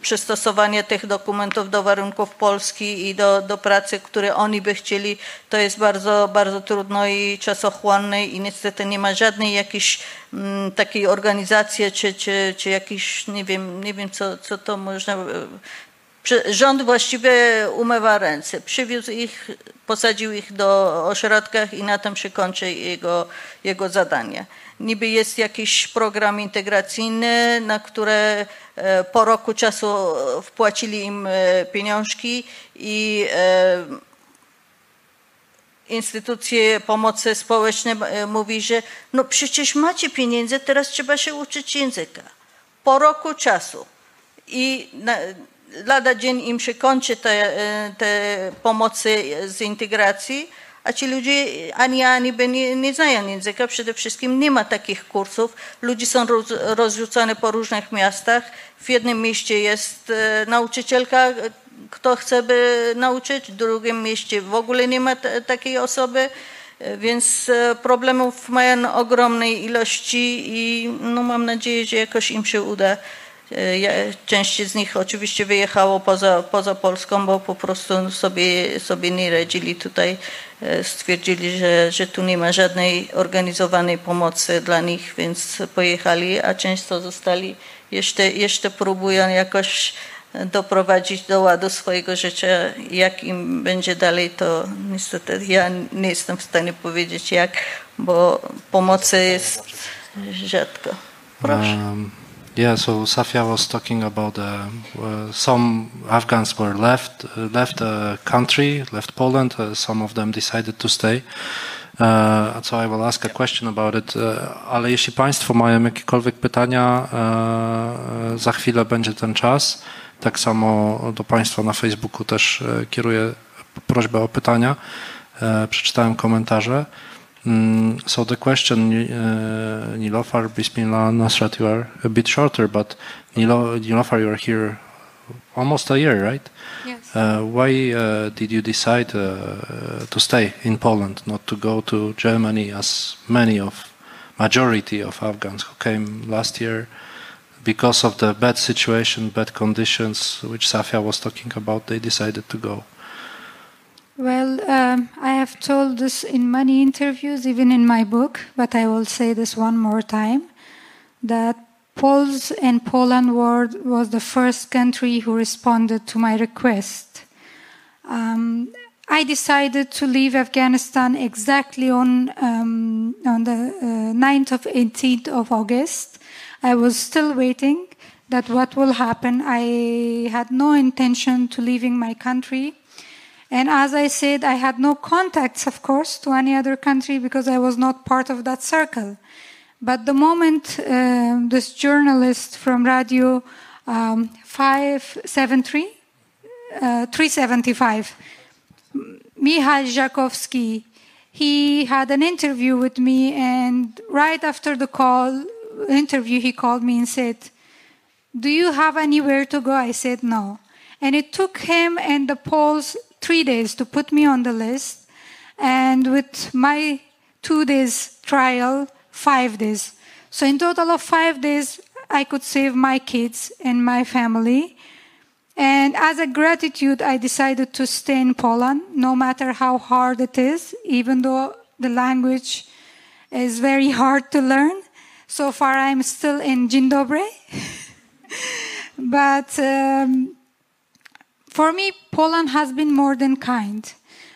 przystosowanie tych dokumentów do warunków Polski i do, do pracy, które oni by chcieli, to jest bardzo, bardzo trudno i czasochłonne i niestety nie ma żadnej jakiejś mm, takiej organizacji, czy, czy, czy jakiś, nie wiem, nie wiem co, co to można... Rząd właściwie umywa ręce. Przywiózł ich, posadził ich do ośrodkach i na tym się kończy jego, jego zadanie. Niby jest jakiś program integracyjny, na które e, po roku czasu wpłacili im e, pieniążki i e, instytucje pomocy społecznej mówi, że no przecież macie pieniądze, teraz trzeba się uczyć języka. Po roku czasu. I na, lada dzień im się kończy te, e, te pomocy z integracji, a ci ludzie ani ani nie, nie znają języka. Przede wszystkim nie ma takich kursów. Ludzie są roz, rozrzucone po różnych miastach. W jednym mieście jest e, nauczycielka, kto chce by nauczyć, w drugim mieście w ogóle nie ma takiej osoby. E, Więc problemów mają ogromnej ilości i no, mam nadzieję, że jakoś im się uda. Część z nich oczywiście wyjechało poza, poza Polską, bo po prostu sobie, sobie nie radzili tutaj. E, Stwierdzili, że, że tu nie ma żadnej organizowanej pomocy dla nich, więc pojechali, a często zostali. Jeszcze, jeszcze próbują jakoś doprowadzić do ładu swojego życia. Jak im będzie dalej, to niestety ja nie jestem w stanie powiedzieć jak, bo pomocy jest rzadko. Proszę. Um, yeah, so Safia was talking about uh, uh, some Afghans were left uh, left the country, left Poland. Uh, some of them decided to stay. Uh, so I will ask a question about it. Ale jeśli Państwo mają jakiekolwiek pytania, za chwilę będzie ten czas. Tak samo do Państwa na Facebooku też uh, kieruję prośbę o pytania. Uh, przeczytałem komentarze. Mm, so the question, uh, Nilofar, Bismillah, Nasrat, you are a bit shorter, but Nilo, Nilofar, you are here almost a year, right? Yes. Uh, why uh, did you decide uh, to stay in Poland, not to go to Germany, as many of majority of Afghans who came last year, because of the bad situation, bad conditions, which Safia was talking about, they decided to go. Well, um, I have told this in many interviews, even in my book, but I will say this one more time that Poles and Poland was the first country who responded to my request. Um, I decided to leave Afghanistan exactly on, um, on the uh, 9th of 18th of August. I was still waiting that what will happen. I had no intention to leaving my country. And as I said, I had no contacts, of course, to any other country because I was not part of that circle. But the moment uh, this journalist from Radio um, 573, uh, 375, Michal Żakowski, he had an interview with me, and right after the call interview, he called me and said, "Do you have anywhere to go?" I said, "No." And it took him and the Poles three days to put me on the list, and with my two days trial, five days. So in total of five days, I could save my kids and my family. And as a gratitude, I decided to stay in Poland, no matter how hard it is, even though the language is very hard to learn. So far, I'm still in Dzień dobry. but um, for me, Poland has been more than kind.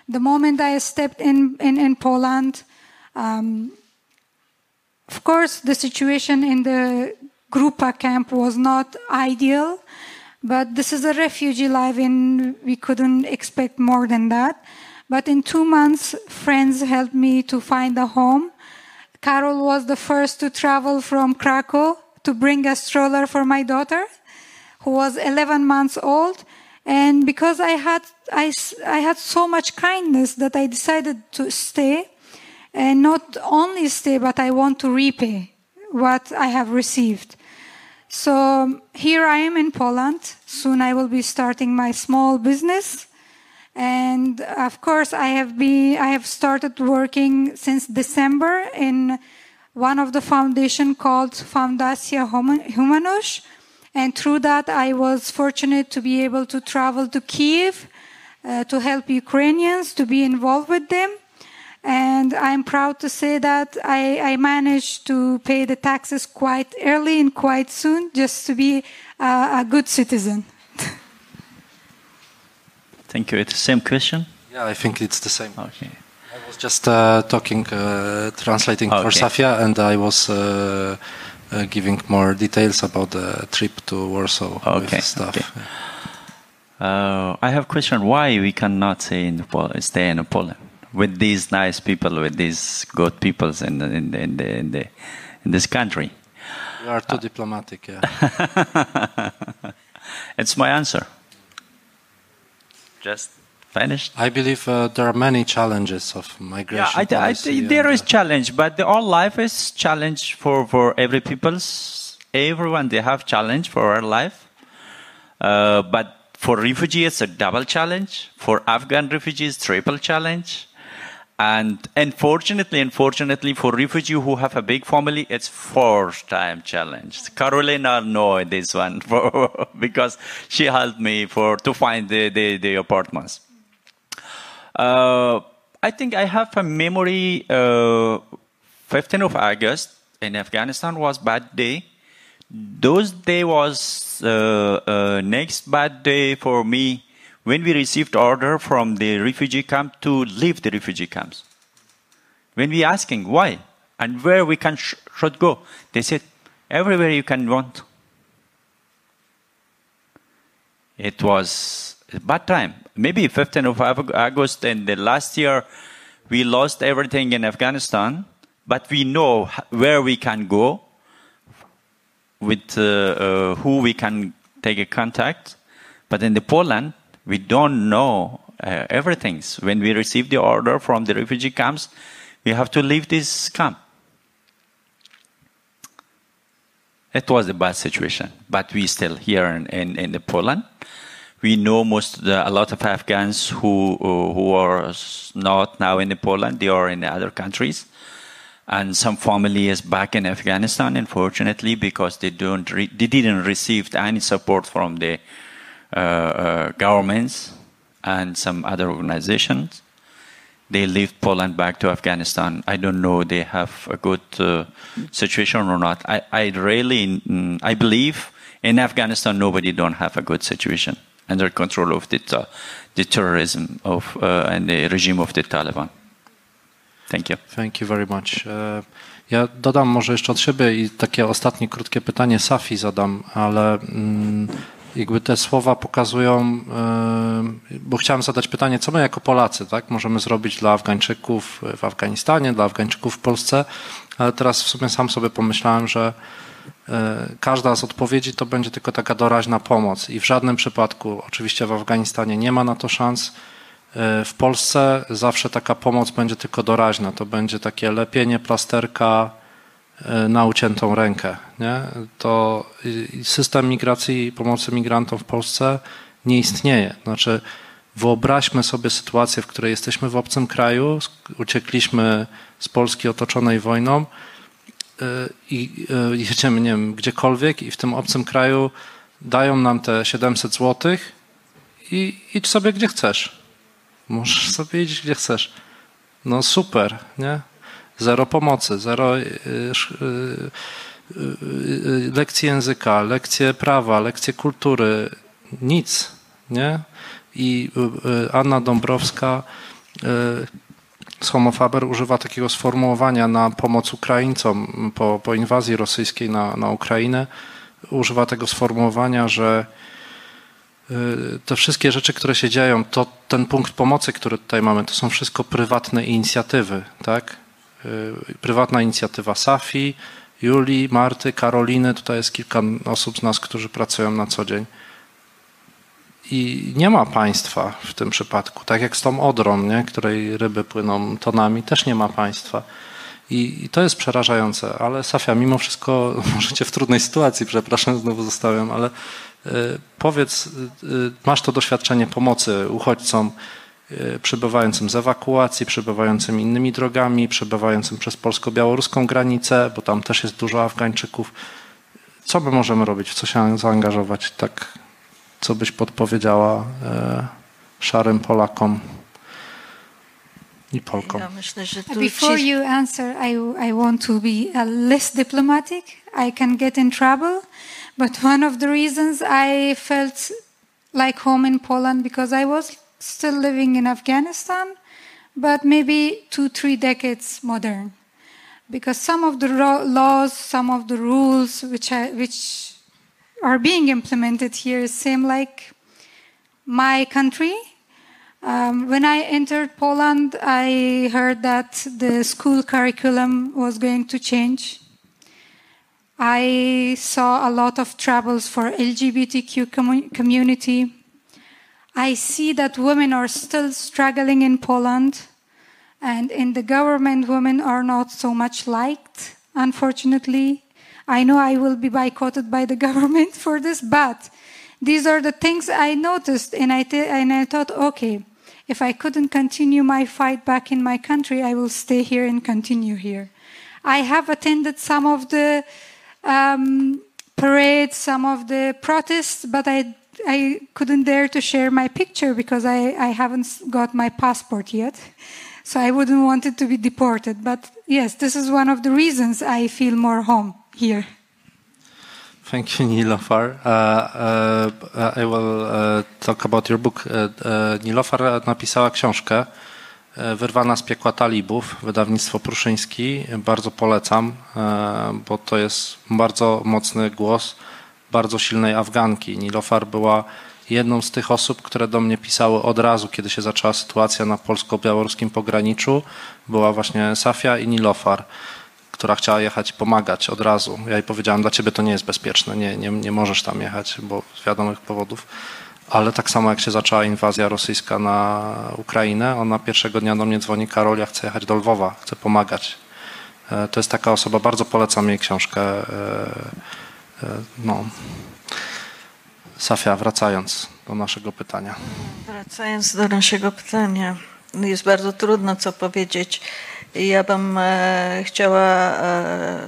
The moment I stepped in, in, in Poland, um, of course, the situation in the Grupa camp was not ideal, but this is a refugee life and we couldn't expect more than that. But in two months, friends helped me to find a home. Karol was the first to travel from Krakow to bring a stroller for my daughter, who was 11 months old. And because I had, I, I had so much kindness that I decided to stay and not only stay, but I want to repay what I have received. So here I am in Poland. Soon I will be starting my small business. And of course, I have been, I have started working since December in one of the foundation called Fundacja Humanush. And through that, I was fortunate to be able to travel to Kiev uh, to help Ukrainians, to be involved with them. And I'm proud to say that I, I, managed to pay the taxes quite early and quite soon just to be a, a good citizen. Thank you. It's the same question? Yeah, I think it's the same. Okay. I was just uh, talking, uh, translating for Okay. Safia, and I was uh, uh, giving more details about the trip to Warsaw Okay, with stuff. okay. Uh, I have a question. Why we cannot stay in Pol- stay in Poland with these nice people, with these good peoples in the, in the, in, the, in, the, in this country? You are too diplomatic, yeah. it's my answer. Just finished. I believe uh, there are many challenges of migration I, I, policy. think there and, is challenge, but the, all life is challenge for, for every people's. Everyone they have challenge for our life, uh, but for refugees it's a double challenge. For Afghan refugees, triple challenge, and unfortunately, unfortunately for refugee who have a big family, it's four time challenge. Karolina know this one for, because she helped me for to find the the, the apartments. Uh, I think I have a memory. Uh, 15th of August in Afghanistan was bad day. Those day was uh, uh, next bad day for me when we received order from the refugee camp to leave the refugee camps. When we asking why and where we can sh- should go, they said everywhere you can want. It was a bad time. Maybe 15th of August and the last year we lost everything in Afghanistan, but we know where we can go, with uh, uh, who we can take a contact. But in the Poland, we don't know uh, everything. When we receive the order from the refugee camps, we have to leave this camp. It was a bad situation, but we still here in, in, in the Poland. We know most the, a lot of Afghans who uh, who are not now in Poland. They are in the other countries, and some family is back in Afghanistan. Unfortunately, because they don't they didn't receive any support from the uh, uh, governments, and some other organizations. They left Poland back to Afghanistan. I don't know they have a good uh, situation or not. I, I really, I believe in Afghanistan nobody don't have a good situation under control of the, the terrorism of uh, and the regime of the Taliban. Thank you. Thank you very much. E, Ja dodam może jeszcze od siebie i takie ostatnie krótkie pytanie Safi zadam, ale mm, jakby te słowa pokazują, e, bo chciałem zadać pytanie, co my jako Polacy tak, możemy zrobić dla Afgańczyków w Afganistanie, dla Afgańczyków w Polsce, ale teraz w sumie sam sobie pomyślałem, że każda z odpowiedzi to będzie tylko taka doraźna pomoc i w żadnym przypadku, oczywiście w Afganistanie nie ma na to szans, w Polsce zawsze taka pomoc będzie tylko doraźna. To będzie takie lepienie plasterka e, na uciętą rękę. Nie? To system migracji i pomocy migrantom w Polsce nie istnieje. Znaczy, wyobraźmy sobie sytuację, w której jesteśmy w obcym kraju, uciekliśmy z Polski otoczonej wojną e, i jedziemy, nie wiem, gdziekolwiek i w tym obcym kraju dają nam te 700 złotych i idź sobie gdzie chcesz Możesz sobie iść gdzie chcesz. No super, nie? Zero pomocy, zero y, y, y, lekcji języka, lekcje prawa, lekcje kultury, nic, nie? I Anna Dąbrowska z Homofaber używa takiego sformułowania na pomoc Ukraińcom po, po inwazji rosyjskiej na, na Ukrainę. Używa tego sformułowania, że Y, te wszystkie rzeczy, które się dzieją, to ten punkt pomocy, który tutaj mamy, to są wszystko prywatne inicjatywy, tak? Y, prywatna inicjatywa Safi, Julii, Marty, Karoliny, tutaj jest kilka osób z nas, którzy pracują na co dzień. I nie ma państwa w tym przypadku, tak jak z tą Odrą, nie? której ryby płyną tonami, też nie ma państwa. I, I, to jest przerażające, ale Safia, mimo wszystko, możecie w trudnej sytuacji, przepraszam, znowu zostałem, ale E, powiedz, e, masz to doświadczenie pomocy uchodźcom e, przybywającym z ewakuacji, przybywającym innymi drogami, przybywającym przez polsko-białoruską granicę, bo tam też jest dużo Afgańczyków. Co my możemy robić? W co się zaangażować? Tak, co byś podpowiedziała szarym Polakom i Polkom? Ja myślę, że tu Before you answer, I, I want to be less diplomatic. I can get in trouble. But one of the reasons I felt like home in Poland because I was still living in Afghanistan, but maybe two, three decades modern. Because some of the laws, some of the rules which, I, which are being implemented here seem like my country. Um, when I entered Poland, I heard that the school curriculum was going to change I saw a lot of troubles for LGBTQ com- community. I see that women are still struggling in Poland, and in the government, women are not so much liked, unfortunately. I know I will be boycotted by the government for this, but these are the things I noticed, and I, th- and I thought, okay, if I couldn't continue my fight back in my country, I will stay here and continue here. I have attended some of the um, parade some of the protests, but I, I couldn't dare to share my picture because I, I haven't got my passport yet. So I wouldn't want it to be deported. But yes, this is one of the reasons I feel more home here. Thank you, Nilofar. Uh, uh, I will uh, talk about your book. Uh, uh, Nilofar napisała książkę E, Wyrwana z piekła talibów, wydawnictwo Pruszyński. Bardzo polecam, e, bo to jest bardzo mocny głos bardzo silnej Afganki. Nilofar była jedną z tych osób, które do mnie pisały od razu, kiedy się zaczęła sytuacja na polsko-białoruskim pograniczu. Była właśnie Safia i Nilofar, która chciała jechać pomagać od razu. Ja jej powiedziałem, dla ciebie to nie jest bezpieczne, nie, nie, nie możesz tam jechać, bo z wiadomych powodów ale tak samo jak się zaczęła inwazja rosyjska na Ukrainę, ona pierwszego dnia do mnie dzwoni, Karol, ja chcę jechać do Lwowa, chcę pomagać. E, to jest taka osoba, bardzo polecam jej książkę. E, e, no. Safia, wracając do naszego pytania. Wracając do naszego pytania, jest bardzo trudno co powiedzieć. Ja bym e, chciała e,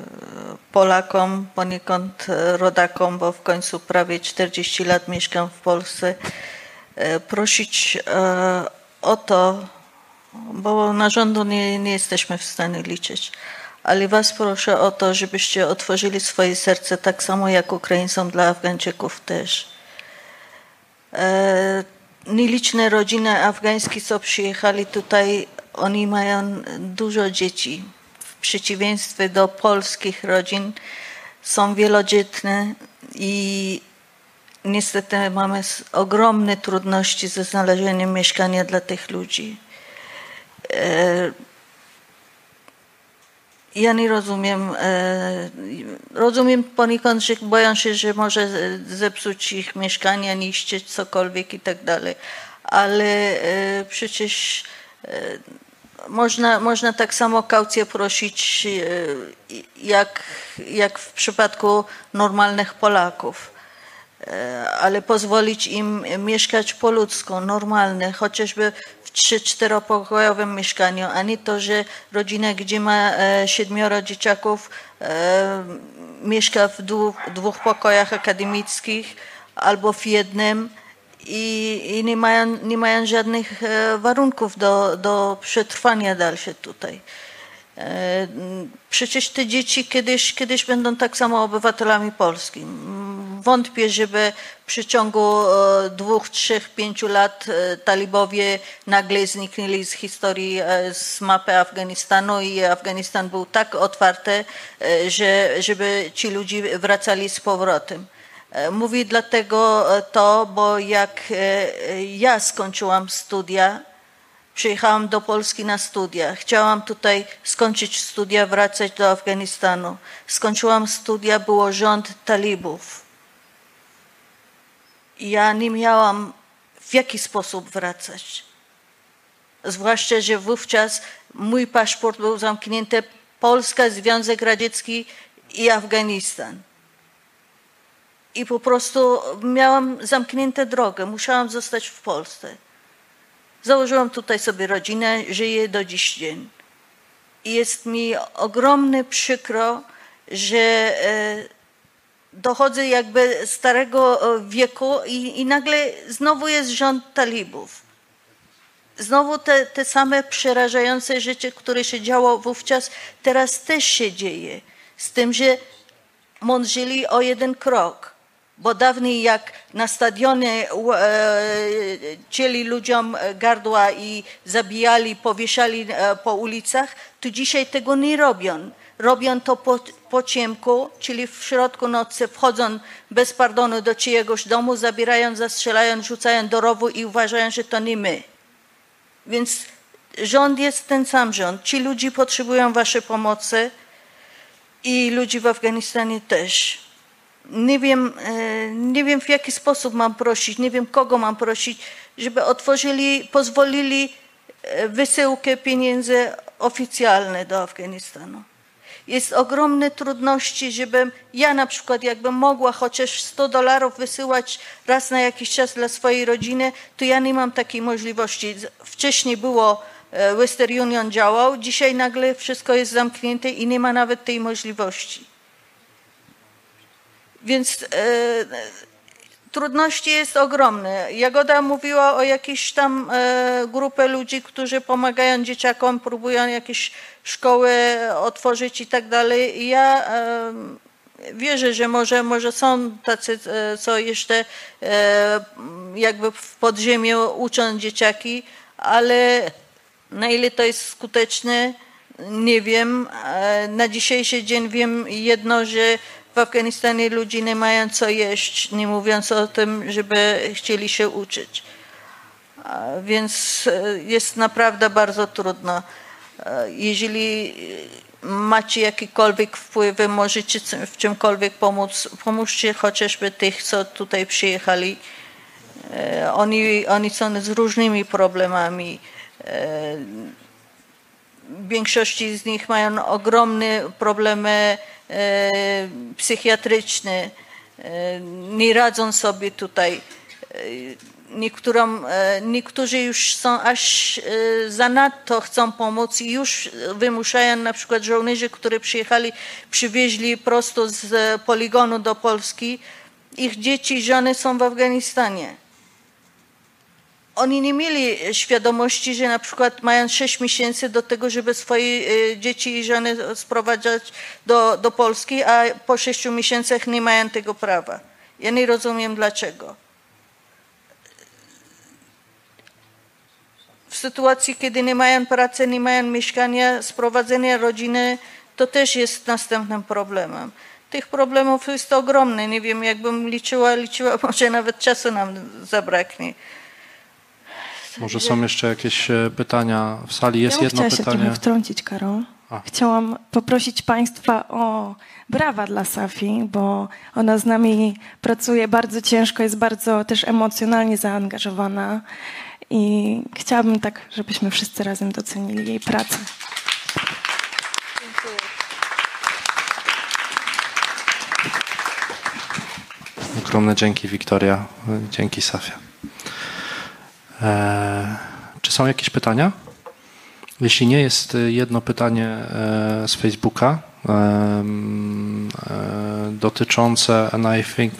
Polakom, poniekąd rodakom, bo w końcu prawie 40 lat mieszkam w Polsce, e, prosić e, o to, bo narządu nie, nie jesteśmy w stanie liczyć, ale Was proszę o to, żebyście otworzyli swoje serce tak samo jak Ukraińcom dla Afgańczyków też. E, nieliczne rodziny afgańskie, co przyjechali tutaj, oni mają dużo dzieci. W przeciwieństwie do polskich rodzin są wielodzietne i niestety mamy ogromne trudności ze znalezieniem mieszkania dla tych ludzi. E, Ja nie rozumiem, e, rozumiem poniekąd, że boją się, że może zepsuć ich mieszkania, niszczyć cokolwiek i tak dalej, ale e, przecież można, można tak samo kaucję prosić, e, jak, jak w przypadku normalnych Polaków. E, ale pozwolić im mieszkać po ludzku, normalne, chociażby w trzy, czteropokojowym mieszkaniu, a nie to, że rodzina, gdzie ma e, siedmioro dzieciaków, mieszka w dwóch pokojach akademickich albo w jednym i, i nie, mają, nie mają żadnych e, warunków do, do przetrwania dalsze tutaj. E, Przecież te dzieci kiedyś, kiedyś będą tak samo obywatelami Polski. Wątpię, żeby w przeciągu e, dwóch, trzech, pięciu lat talibowie nagle zniknęli z historii, z mapy Afganistanu i Afganistan był tak otwarty, że, żeby ci ludzie wracali z powrotem. E, Mówię dlatego e, to, bo jak e, ja skończyłam studia, Przyjechałam do Polski na studia. Chciałam tutaj skończyć studia, wracać do Afganistanu. Skończyłam studia, było rząd talibów. Ja nie miałam w jaki sposób wracać. Zwłaszcza, że wówczas mój paszport był zamknięty Polska, Związek Radziecki i Afganistan. I po prostu miałam zamkniętą drogę. Musiałam zostać w Polsce. Założyłam tutaj sobie rodzinę, żyję do dziś dzień. I jest mi ogromnie przykro, że e, dochodzę jakby starego e, wieku i, i nagle znowu jest rząd talibów. Znowu te, te same przerażające rzeczy, które się działo wówczas, teraz też się dzieje. Z tym, że mądrzyli o jeden krok. Bo dawniej jak na stadionie e, cięli ludziom gardła i zabijali, powieszali e, po ulicach, to dzisiaj tego nie robią. Robią to po, po ciemku, czyli w środku nocy wchodzą bez pardonu do czyjegoś domu, zabierają, zastrzelają, rzucają do rowu i uważają, że to nie my. Więc rząd jest ten sam rząd. Ci ludzie potrzebują waszej pomocy i ludzi w Afganistanie też. Nie wiem, e, nie wiem w jaki sposób mam prosić, nie wiem kogo mam prosić, żeby otworzyli, pozwolili e, wysyłkę pieniędzy oficjalne do Afganistanu. Jest ogromne trudności, żebym ja na przykład jakbym mogła chociaż 100 dolarów wysyłać raz na jakiś czas dla swojej rodziny, to ja nie mam takiej możliwości. Wcześniej było e, Western Union działał, dzisiaj nagle wszystko jest zamknięte i nie ma nawet tej możliwości. Więc e, trudności jest ogromne. Jagoda mówiła o jakiejś tam e, grupie ludzi, którzy pomagają dzieciakom, próbują jakieś szkoły otworzyć i tak dalej. I Ja e, wierzę, że może, może są tacy, e, co jeszcze e, jakby w podziemiu uczą dzieciaki, ale na ile to jest skuteczne, nie wiem. E, Na dzisiejszy dzień wiem jedno, że w Afganistanie ludzie nie mają co jeść, nie mówiąc o tym, żeby chcieli się uczyć. Więc e, jest naprawdę bardzo trudno. E, Jeżeli macie jakiekolwiek wpływy, możecie w czymkolwiek pomóc, pomóżcie chociażby tych, co tutaj przyjechali. E, Oni, oni są z różnymi problemami. W większości z nich mają ogromne problemy e, psychiatryczne, e, nie radzą sobie tutaj. E, Niektórym, niektórzy już są aż zanadto chcą pomóc i już wymuszają na przykład żołnierzy, którzy przyjechali, przywieźli prosto z poligonu do Polski, ich dzieci i żony są w Afganistanie. Oni nie mieli świadomości, że na przykład mają 6 miesięcy do tego, żeby swoje e, dzieci i żony sprowadzać do, do Polski, a po 6 miesiącach nie mają tego prawa. Ja nie rozumiem dlaczego. W sytuacji, kiedy nie mają pracy, nie mają mieszkania, sprowadzenie rodziny, to też jest następnym problemem. Tych problemów jest ogromne. Nie wiem, jakbym liczyła, liczyła, może nawet czasu nam zabraknie. Może są jeszcze jakieś e, pytania w sali? Jest ja jedno chciała się pytanie. trochę wtrącić, Karol. A. Chciałam poprosić Państwa o brawa dla Safi, bo ona z nami pracuje bardzo ciężko, jest bardzo też emocjonalnie zaangażowana i chciałabym tak, żebyśmy wszyscy razem docenili jej pracę. Ogromne dzięki, Wiktoria. Dzięki, Safia. E, czy są jakieś pytania? Jeśli nie, jest jedno pytanie e, z Facebooka e, dotyczące, and I think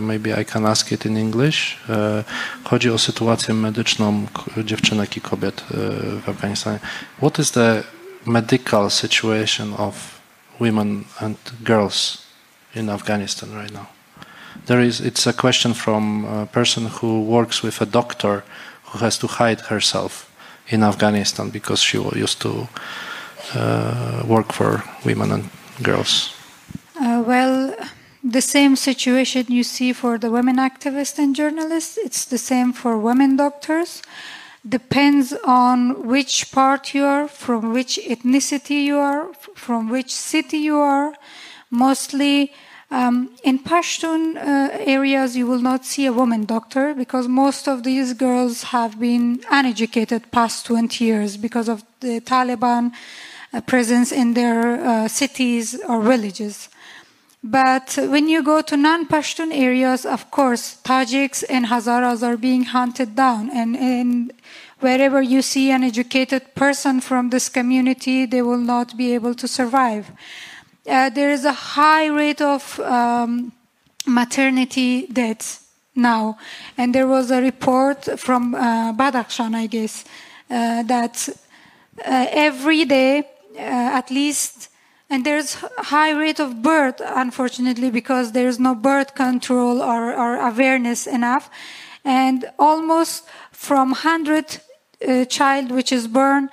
maybe I can ask it in English. Chodzi o sytuację medyczną dziewczynek i kobiet w Afganistanie. What is the medical situation of women and girls in Afghanistan right now? There is, it's a question from a person who works with a doctor who has to hide herself in Afghanistan because she used to uh, work for women and girls. Uh, well, the same situation you see for the women activists and journalists, it's the same for women doctors. Depends on which part you are, from which ethnicity you are, from which city you are. Mostly um, in Pashtun uh, areas, you will not see a woman doctor because most of these girls have been uneducated past 20 years because of the Taliban uh, presence in their uh, cities or villages. But when you go to non-Pashtun areas, of course, Tajiks and Hazaras are being hunted down. And, and wherever you see an educated person from this community, they will not be able to survive. Uh, there is a high rate of um, maternity deaths now. And there was a report from uh, Badakhshan, I guess, uh, that uh, every day, uh, at least, and there's high rate of birth, unfortunately, because there's no birth control or, or awareness enough. And almost from 100 uh, child which is born,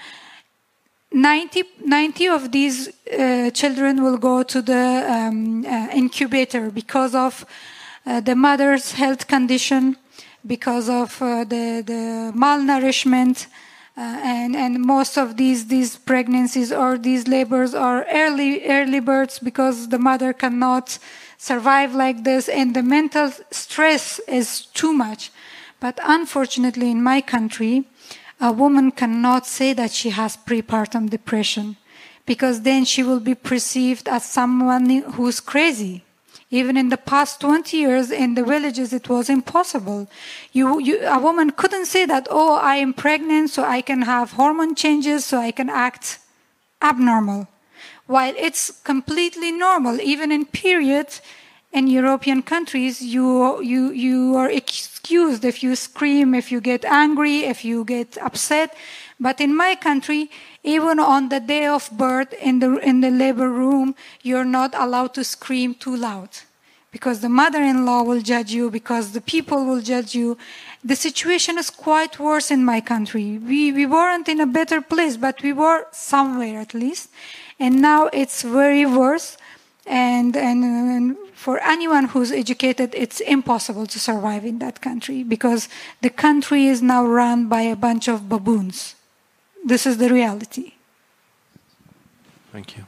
90, 90 of these uh, children will go to the um, uh, incubator because of uh, the mother's health condition, because of uh, the, the malnourishment, uh, and, and most of these, these pregnancies or these labors are early, early births because the mother cannot survive like this, and the mental stress is too much. But unfortunately, in my country, a woman cannot say that she has prepartum depression because then she will be perceived as someone who's crazy. Even in the past 20 years in the villages, it was impossible. You, you, a woman couldn't say that, oh, I am pregnant, so I can have hormone changes, so I can act abnormal. While it's completely normal, even in periods in European countries, you, you, you are excused if you scream, if you get angry, if you get upset. But in my country, even on the day of birth in the, in the labor room, you're not allowed to scream too loud because the mother-in-law will judge you, because the people will judge you. The situation is quite worse in my country. We, we weren't in a better place, but we were somewhere at least. And now it's very worse. And, and, and for anyone who's educated, it's impossible to survive in that country because the country is now run by a bunch of baboons. This is the reality. Thank you.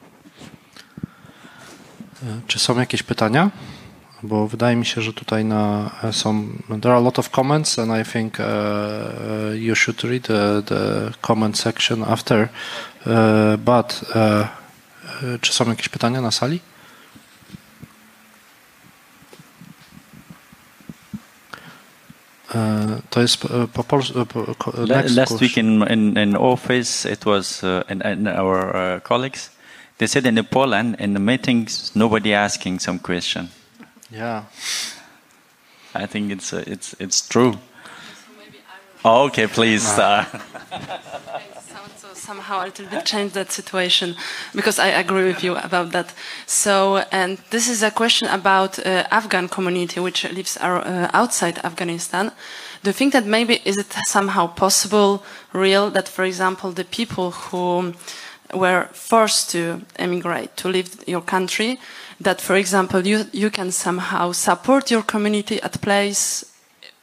Czy są jakieś pytania? Bo wydaje mi się, że tutaj na, są. There are a lot of comments, and I think uh, you should read the, the comment section after. Uh, but uh, czy są jakieś pytania na sali? To jest po polsku. Last week in, in, in office, it was uh, in, in our uh, colleagues. They said in the Poland, in the meetings, nobody asking some question. Yeah. I think it's uh, it's it's true. Okay, please. Uh, So somehow a little bit change that situation because I agree with you about that. So, and this is a question about uh, Afghan community which lives ar- uh, outside Afghanistan. Do you think that maybe is it somehow possible, real, that for example the people who were forced to emigrate to leave your country, that for example you you can somehow support your community at place?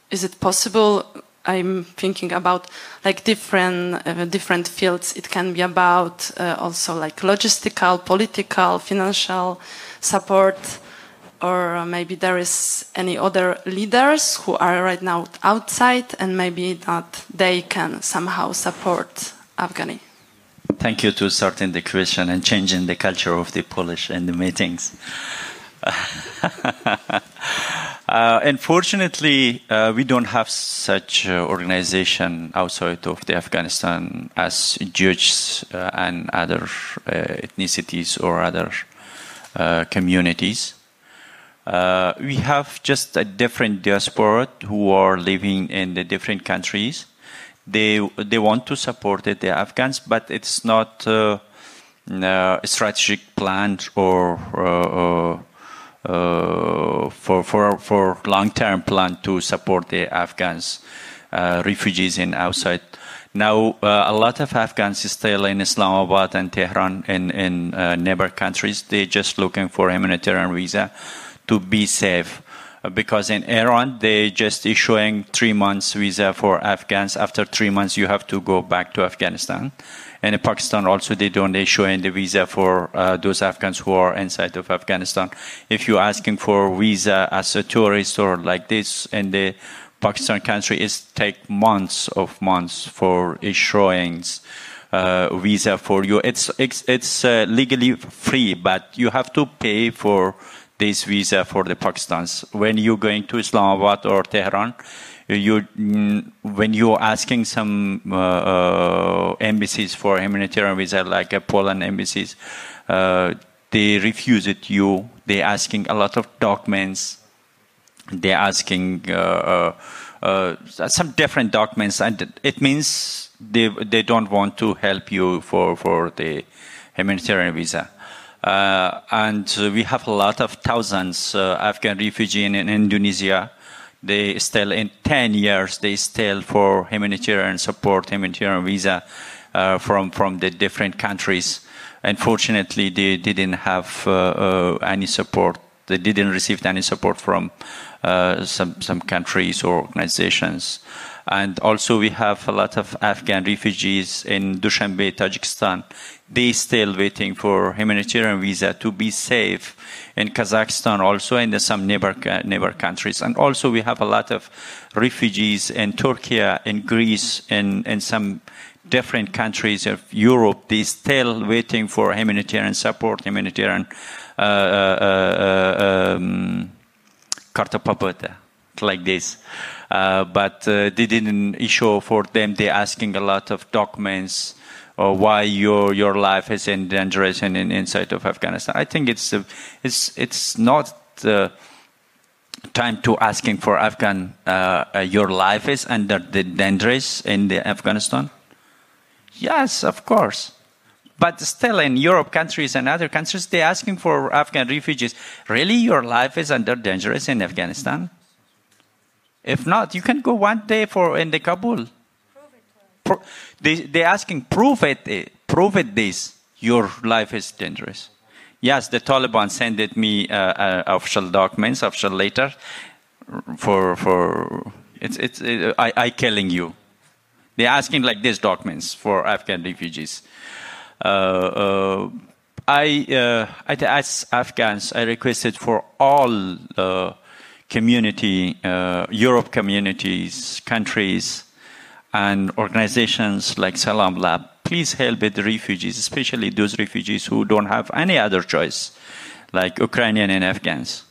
Is it possible? I'm thinking about like different uh, different fields. It can be about uh, also like logistical, political, financial support, or uh, maybe there is any other leaders who are right now outside, and maybe that they can somehow support Afghani. Thank you to starting the question and changing the culture of the Polish in the meetings. uh, unfortunately, uh, we don't have such uh, organization outside of the Afghanistan as Jews uh, and other uh, ethnicities or other uh, communities. We have just a different diaspora who are living in the different countries. They they want to support the Afghans, but it's not a strategic plan or for for for long term plan to support the Afghans uh, refugees in outside. Now uh, a lot of Afghans still in Islamabad and Tehran in in uh, neighbor countries. They're just looking for humanitarian visa to be safe. Uh, Because in Iran, they just issuing three months visa for Afghans. After three months, you have to go back to Afghanistan. And in Pakistan also, they don't issue any visa for uh, those Afghans who are inside of Afghanistan. If you're asking for visa as a tourist or like this in the Pakistan country, it take months of months for issuing uh, visa for you. It's it's, it's uh, legally free, but you have to pay for this visa for the Pakistans. When you're going to Islamabad or Tehran, you when you're asking some uh, uh, embassies for humanitarian visa, like uh, Poland embassies, they refuse it. You They're asking a lot of documents. They're asking some different documents, and it means they they don't want to help you for for the humanitarian visa. Uh, and we have a lot of thousands uh, Afghan refugees in, in Indonesia. They still in 10 years they still for humanitarian support, humanitarian visa uh, from from the different countries. Unfortunately, they didn't have uh, uh, any support. They didn't receive any support from uh, some some countries or organizations. And also, we have a lot of Afghan refugees in Dushanbe, Tajikistan. They still waiting for humanitarian visa to be safe. In Kazakhstan, also in some neighbor neighbor countries, and also we have a lot of refugees in Turkey, in Greece, in in some different countries of Europe. They still waiting for humanitarian support, humanitarian. Uh, uh, uh, um, carta like this. Uh, but uh, they didn't issue for them. They're asking a lot of documents or why your your life is in dangerous and in, inside of Afghanistan. I think it's it's it's not the time to asking for Afghan uh, uh, your life is under the dangerous in the Afghanistan. Yes, of course. But still, in Europe countries and other countries, they're asking for Afghan refugees. Really, your life is under dangerous in Afghanistan? If not, you can go one day for in the Kabul. They they're asking prove it, eh, prove it. This your life is dangerous. Yes, the Taliban sent me uh, uh, official documents, official letter for for it's it's uh, I I killing you. They're asking like these documents for Afghan refugees. Uh, uh, I, uh, I, as Afghans, I requested for all uh, community, uh, Europe communities, countries, and organizations like Salam Lab, please help with the refugees, especially those refugees who don't have any other choice, like Ukrainian and Afghans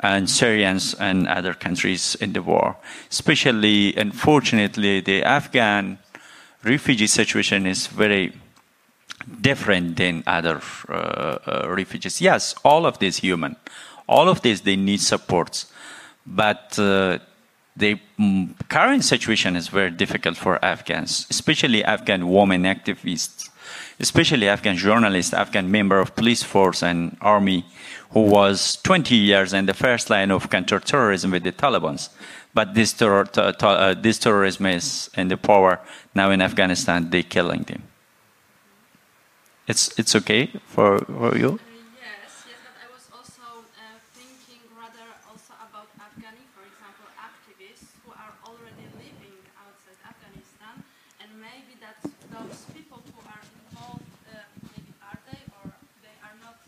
and Syrians and other countries in the war. Especially, unfortunately, the Afghan refugee situation is very different than other uh, uh, refugees. Yes, all of this human, all of this they need supports, but uh, the mm, current situation is very difficult for Afghans, especially Afghan women activists, especially Afghan journalists, Afghan member of police force and army, who was 20 years in the first line of counterterrorism with the Taliban. But this, uh, this terrorism is in the power now in Afghanistan. They're killing them. It's it's okay for, for you. Yes, yes, but I was also uh, thinking rather also about Afghani, for example, activists who are already living outside Afghanistan, and maybe that those people who are involved, uh, maybe are they or they are not.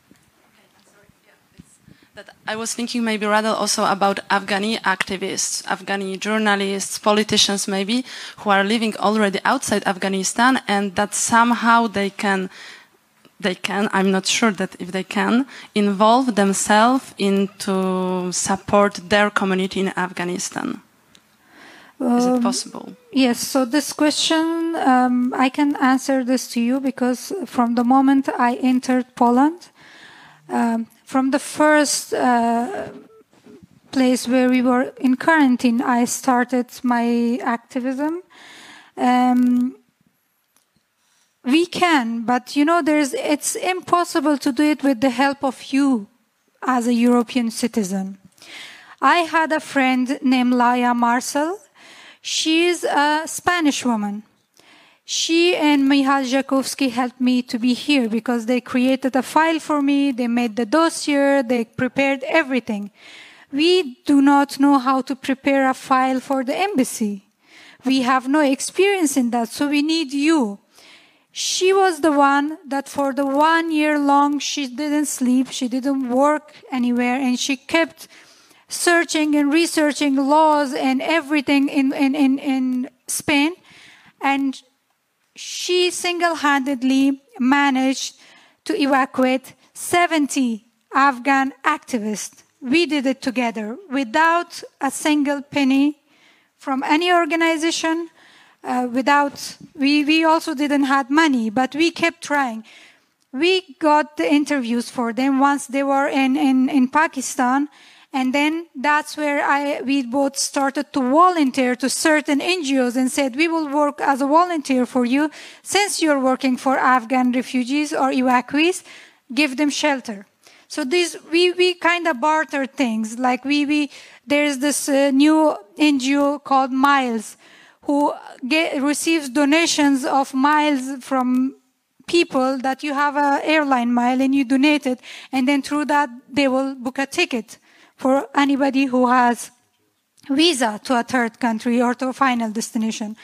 Okay, I'm sorry. Yeah, it's that I was thinking maybe rather also about Afghani activists, Afghani journalists, politicians maybe, who are living already outside Afghanistan, and that somehow they can they can, I'm not sure that if they can, involve themselves into support their community in Afghanistan. Is it Um, possible? Yes, so this question, um, I can answer this to you because from the moment I entered Poland, um, from the first uh, place where we were in quarantine, I started my activism. Um, we can, but you know, there's, it's impossible to do it with the help of you as a European citizen. I had a friend named Laia Marcel. She's a Spanish woman. She and Michal Jakowski helped me to be here because they created a file for me, they made the dossier, they prepared everything. We do not know how to prepare a file for the embassy. We have no experience in that, so we need you. She was the one that for the one year long she didn't sleep, she didn't work anywhere, and she kept searching and researching laws and everything in, in, in, in Spain. And she single handedly managed to evacuate 70 Afghan activists. We did it together without a single penny from any organization. Uh, without we, we also didn't have money but we kept trying we got the interviews for them once they were in, in, in pakistan and then that's where I, we both started to volunteer to certain NGOs and said, we will work as a volunteer for you. Since you're working for Afghan refugees or evacuees, give them shelter. So these, we, we kind of barter things. Like we, we, there's this uh, new NGO called Miles who get, receives donations of miles from people that you have a airline mile and you donate it. And then through that, they will book a ticket for anybody who has visa to a third country or to a final destination.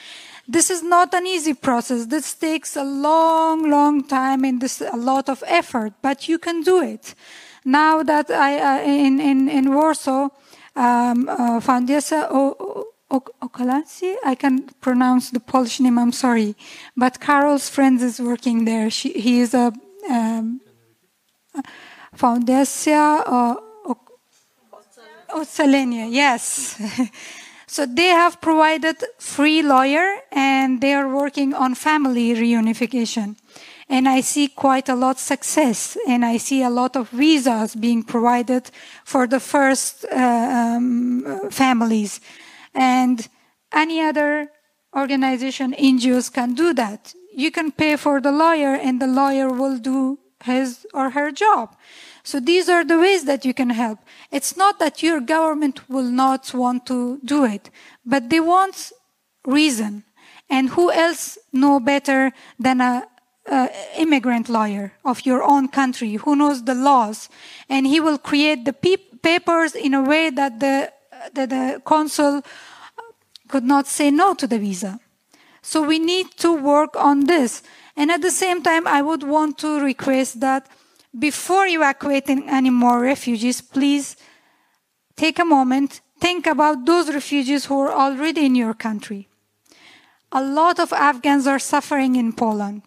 This is not an easy process. This takes a long, long time and this a lot of effort, but you can do it. Now that I uh, in in in Warsaw, um, uh, o- Okalansi, I can pronounce the Polish name. I'm sorry, but Karol's friend is working there. She, he is a um. Uh, Ocalenia, yes. so they have provided free lawyer and they are working on family reunification. And I see quite a lot success and I see a lot of visas being provided for the first uh, um, families. And any other organization, NGOs can do that. You can pay for the lawyer and the lawyer will do his or her job. So these are the ways that you can help. It's not that your government will not want to do it, but they want reason. And who else know better than a, immigrant lawyer of your own country who knows the laws and he will create the pe- papers in a way that the, that the consul could not say no to the visa. So we need to work on this. And at the same time, I would want to request that before evacuating any more refugees, please take a moment, think about those refugees who are already in your country. A lot of Afghans are suffering in Poland.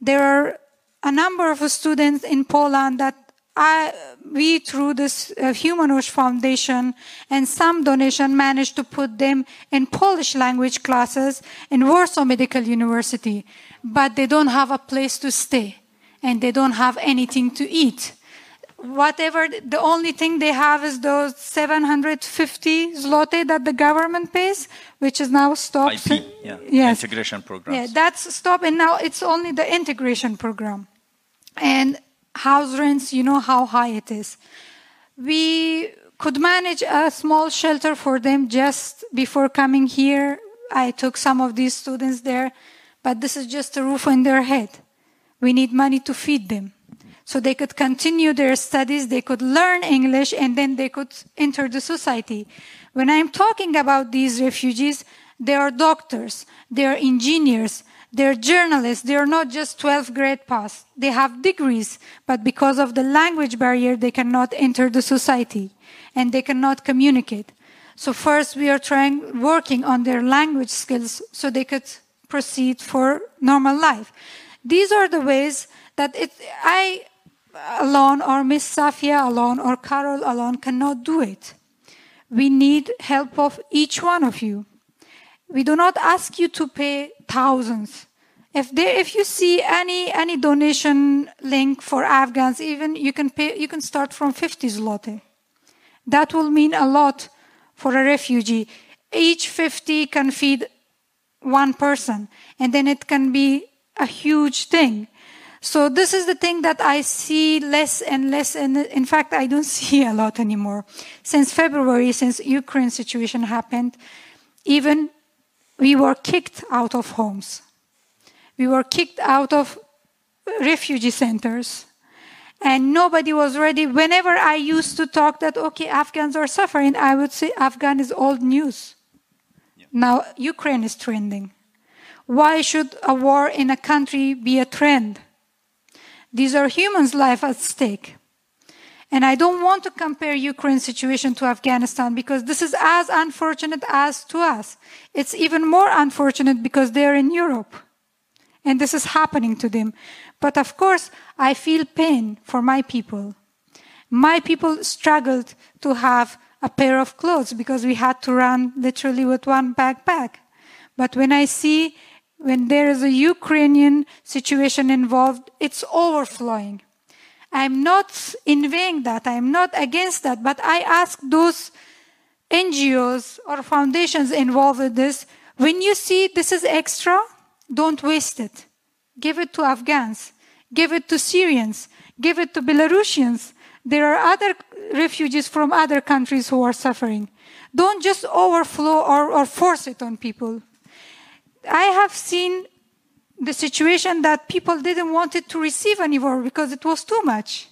There are a number of students in Poland that I, we, through this uh, Humanush Foundation and some donation, managed to put them in Polish language classes in Warsaw Medical University, but they don't have a place to stay and they don't have anything to eat. whatever, the only thing they have is those 750 zloty that the government pays, which is now stopped. IP, yeah. Yes. Integration programs. Yeah, that's stopped, and now it's only the integration program. And house rents, you know how high it is. We could manage a small shelter for them just before coming here. I took some of these students there, but this is just a roof on their head. We need money to feed them. So they could continue their studies, they could learn English, and then they could enter the society. When I'm talking about these refugees, they are doctors, they are engineers, they're journalists, they're not just 12th grade pass. They have degrees, but because of the language barrier, they cannot enter the society and they cannot communicate. So first we are trying, working on their language skills so they could proceed for normal life. These are the ways that it, I alone or Miss Safia alone or Karol alone cannot do it. We need help of each one of you. We do not ask you to pay thousands. If there, if you see any any donation link for Afghans, even you can pay, you can start from 50 zloty. That will mean a lot for a refugee. Each 50 can feed one person, and then it can be a huge thing. So this is the thing that I see less and less, and uh, in fact, I don't see a lot anymore. Since February, since Ukraine situation happened, even we were kicked out of homes. We were kicked out of refugee centers. And nobody was ready. Whenever I used to talk that, okay, Afghans are suffering, I would say Afghan is old news. Now Ukraine is trending. Why should a war in a country be a trend? These are humans' life at stake. And I don't want to compare Ukraine's situation to Afghanistan because this is as unfortunate as to us. It's even more unfortunate because they're in Europe. And this is happening to them. But of course, I feel pain for my people. My people struggled to have a pair of clothes because we had to run literally with one backpack. But when I see when there is a Ukrainian situation involved, it's overflowing. I'm not invading that. I'm not against that. But I ask those NGOs or foundations involved with this, when you see this is extra, don't waste it. Give it to Afghans. Give it to Syrians. Give it to Belarusians. There are other refugees from other countries who are suffering. Don't just overflow or, or force it on people. I have seen the situation that people didn't want it to receive anymore because it was too much.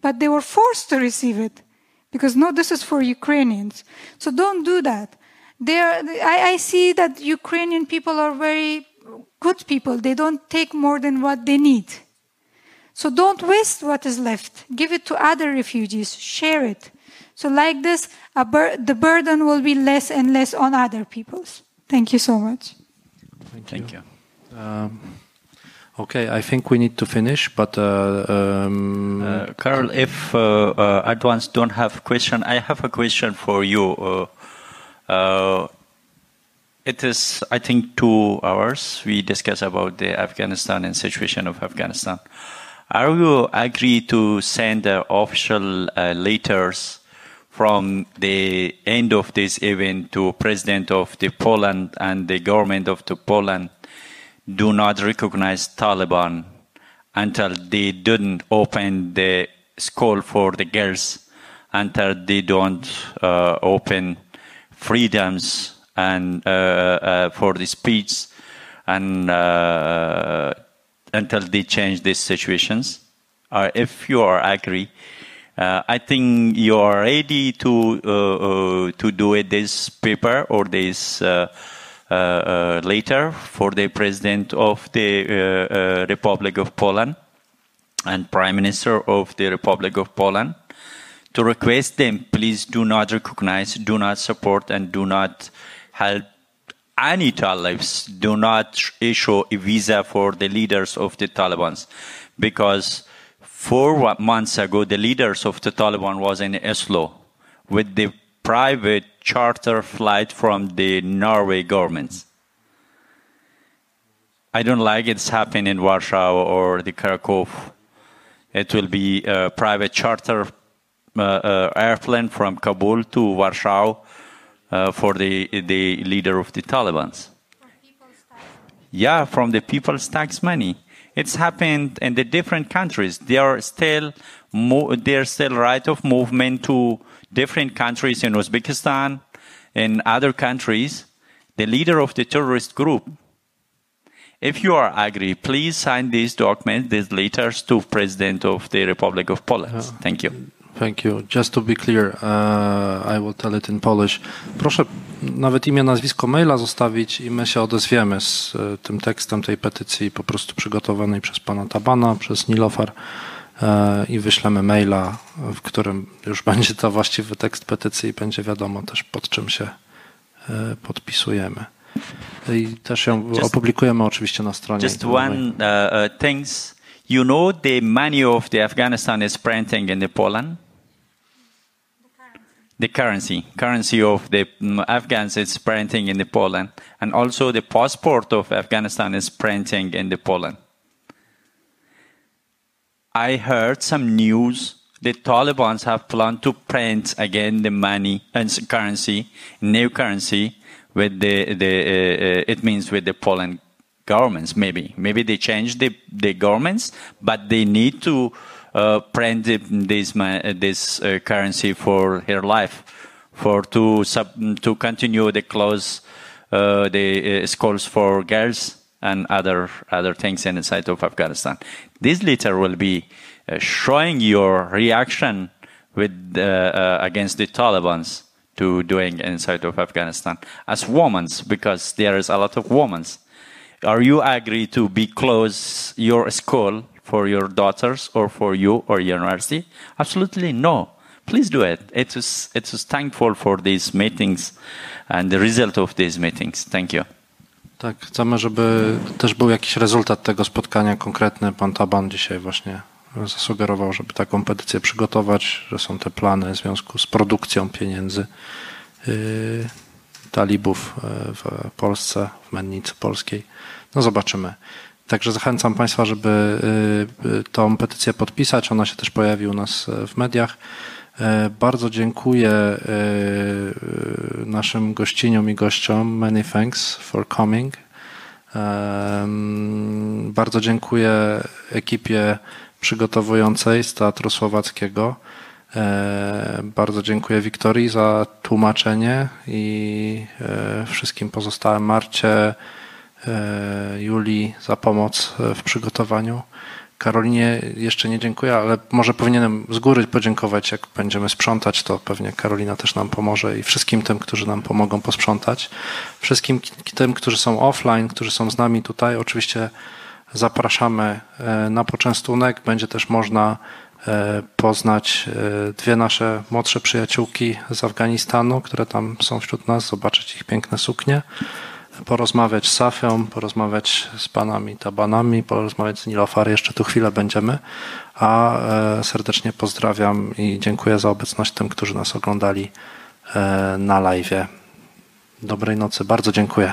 But they were forced to receive it because no, this is for Ukrainians. So don't do that. I, I see that Ukrainian people are very good people. They don't take more than what they need. So don't waste what is left. Give it to other refugees. Share it. So like this, bur- the burden will be less and less on other peoples. Thank you so much. Thank, Thank you. Um, okay, I think we need to finish, but uh, um, Uh, Carl, if uh, uh, don't have question, I have a question for you. Uh, uh, it is, I think, two hours we discuss about the Afghanistan and situation of Afghanistan. Are you agree to send uh, official uh, letters from the end of this event to President of the Poland and the government of the Poland do not recognize Taliban until they didn't open the school for the girls, until they don't uh, open freedoms and uh, uh, for the speech, and uh, until they change these situations. Uh, if you are agree, uh, I think you are ready to uh, uh, to do it this paper or this uh, uh, later for the president of the Republic of Poland and Prime Minister of the Republic of Poland to request them please do not recognize, do not support, and do not help any Talibs. Do not issue a visa for the leaders of the Taliban because four months ago the leaders of the Taliban was in Oslo with the private charter flight from the Norway government. I don't like it's happening in Warsaw or the Krakow. It will be a private charter uh, uh, airplane from Kabul to Warsaw uh, for the the leader of the Taliban. Yeah, from the people's tax money. It's happened in the different countries. They are still mo- there's still right of movement to different countries in Uzbekistan, in other countries. The leader of the terrorist group. If you are agree, please sign these documents, these letters to President of the Republic of Poland. Uh-huh. Thank you. Thank you. Just to be clear, uh, I will tell it in Polish. Proszę nawet imię, nazwisko maila zostawić i my się odezwiemy z e, tym tekstem tej petycji po prostu przygotowanej przez pana Tabana, przez Nilofar e, i wyślemy maila, w którym już będzie to właściwy tekst petycji i będzie wiadomo też pod czym się e, podpisujemy. I też ją Just- opublikujemy oczywiście na stronie. Just one uh, uh, things. You know the money of the Afghanistan is printing in the Poland. The currency, currency of the mm, Afghans is printing in the Poland, and also the passport of Afghanistan is printing in the Poland. I heard some news. The Taliban have planned to print again the money and currency, new currency, with the the uh, uh, it means with the Poland governments. Maybe maybe they change the the governments, but they need to uh, print this uh, this uh, currency for her life, for to sub, to continue the close uh, the uh, schools for girls and other other things inside of Afghanistan. This letter will be uh, showing your reaction with against the Taliban's to doing inside of Afghanistan as women, because there is a lot of women. Are you agree to be close your school for your daughters or for you or university? Absolutely no. Please do it. It is it is thankful for these meetings and the result of these meetings. Thank you. Tak, chcemy, żeby też był jakiś rezultat tego spotkania konkretny. Pan Taban dzisiaj właśnie zasugerował, żeby taką petycję przygotować, że są te plany w związku z produkcją pieniędzy yy, talibów yy, w Polsce, w mennicy polskiej. No zobaczymy. Także zachęcam Państwa, żeby yy, yy, tą petycję podpisać. Ona się też pojawi u nas yy, w mediach. E, Bardzo dziękuję e, e, naszym gościniom i gościom. Many thanks for coming. Em, Bardzo dziękuję ekipie przygotowującej z Teatru Słowackiego. E, Bardzo dziękuję Wiktorii za tłumaczenie i e, wszystkim pozostałym Marcie, e, Julii za pomoc e, w przygotowaniu. Karolinie jeszcze nie dziękuję, ale może powinienem z góry podziękować, jak będziemy sprzątać, to pewnie Karolina też nam pomoże i wszystkim tym, którzy nam pomogą posprzątać. Wszystkim ki- tym, którzy są offline, którzy są z nami tutaj, oczywiście zapraszamy e, na poczęstunek. Będzie też można e, poznać e, dwie nasze młodsze przyjaciółki z Afganistanu, które tam są wśród nas, zobaczyć ich piękne suknie porozmawiać z Safią, porozmawiać z panami Tabanami, porozmawiać z Nilofar. Jeszcze tu chwilę będziemy. A e, serdecznie pozdrawiam i dziękuję za obecność tym, którzy nas oglądali e, na live. Dobrej nocy. Bardzo dziękuję.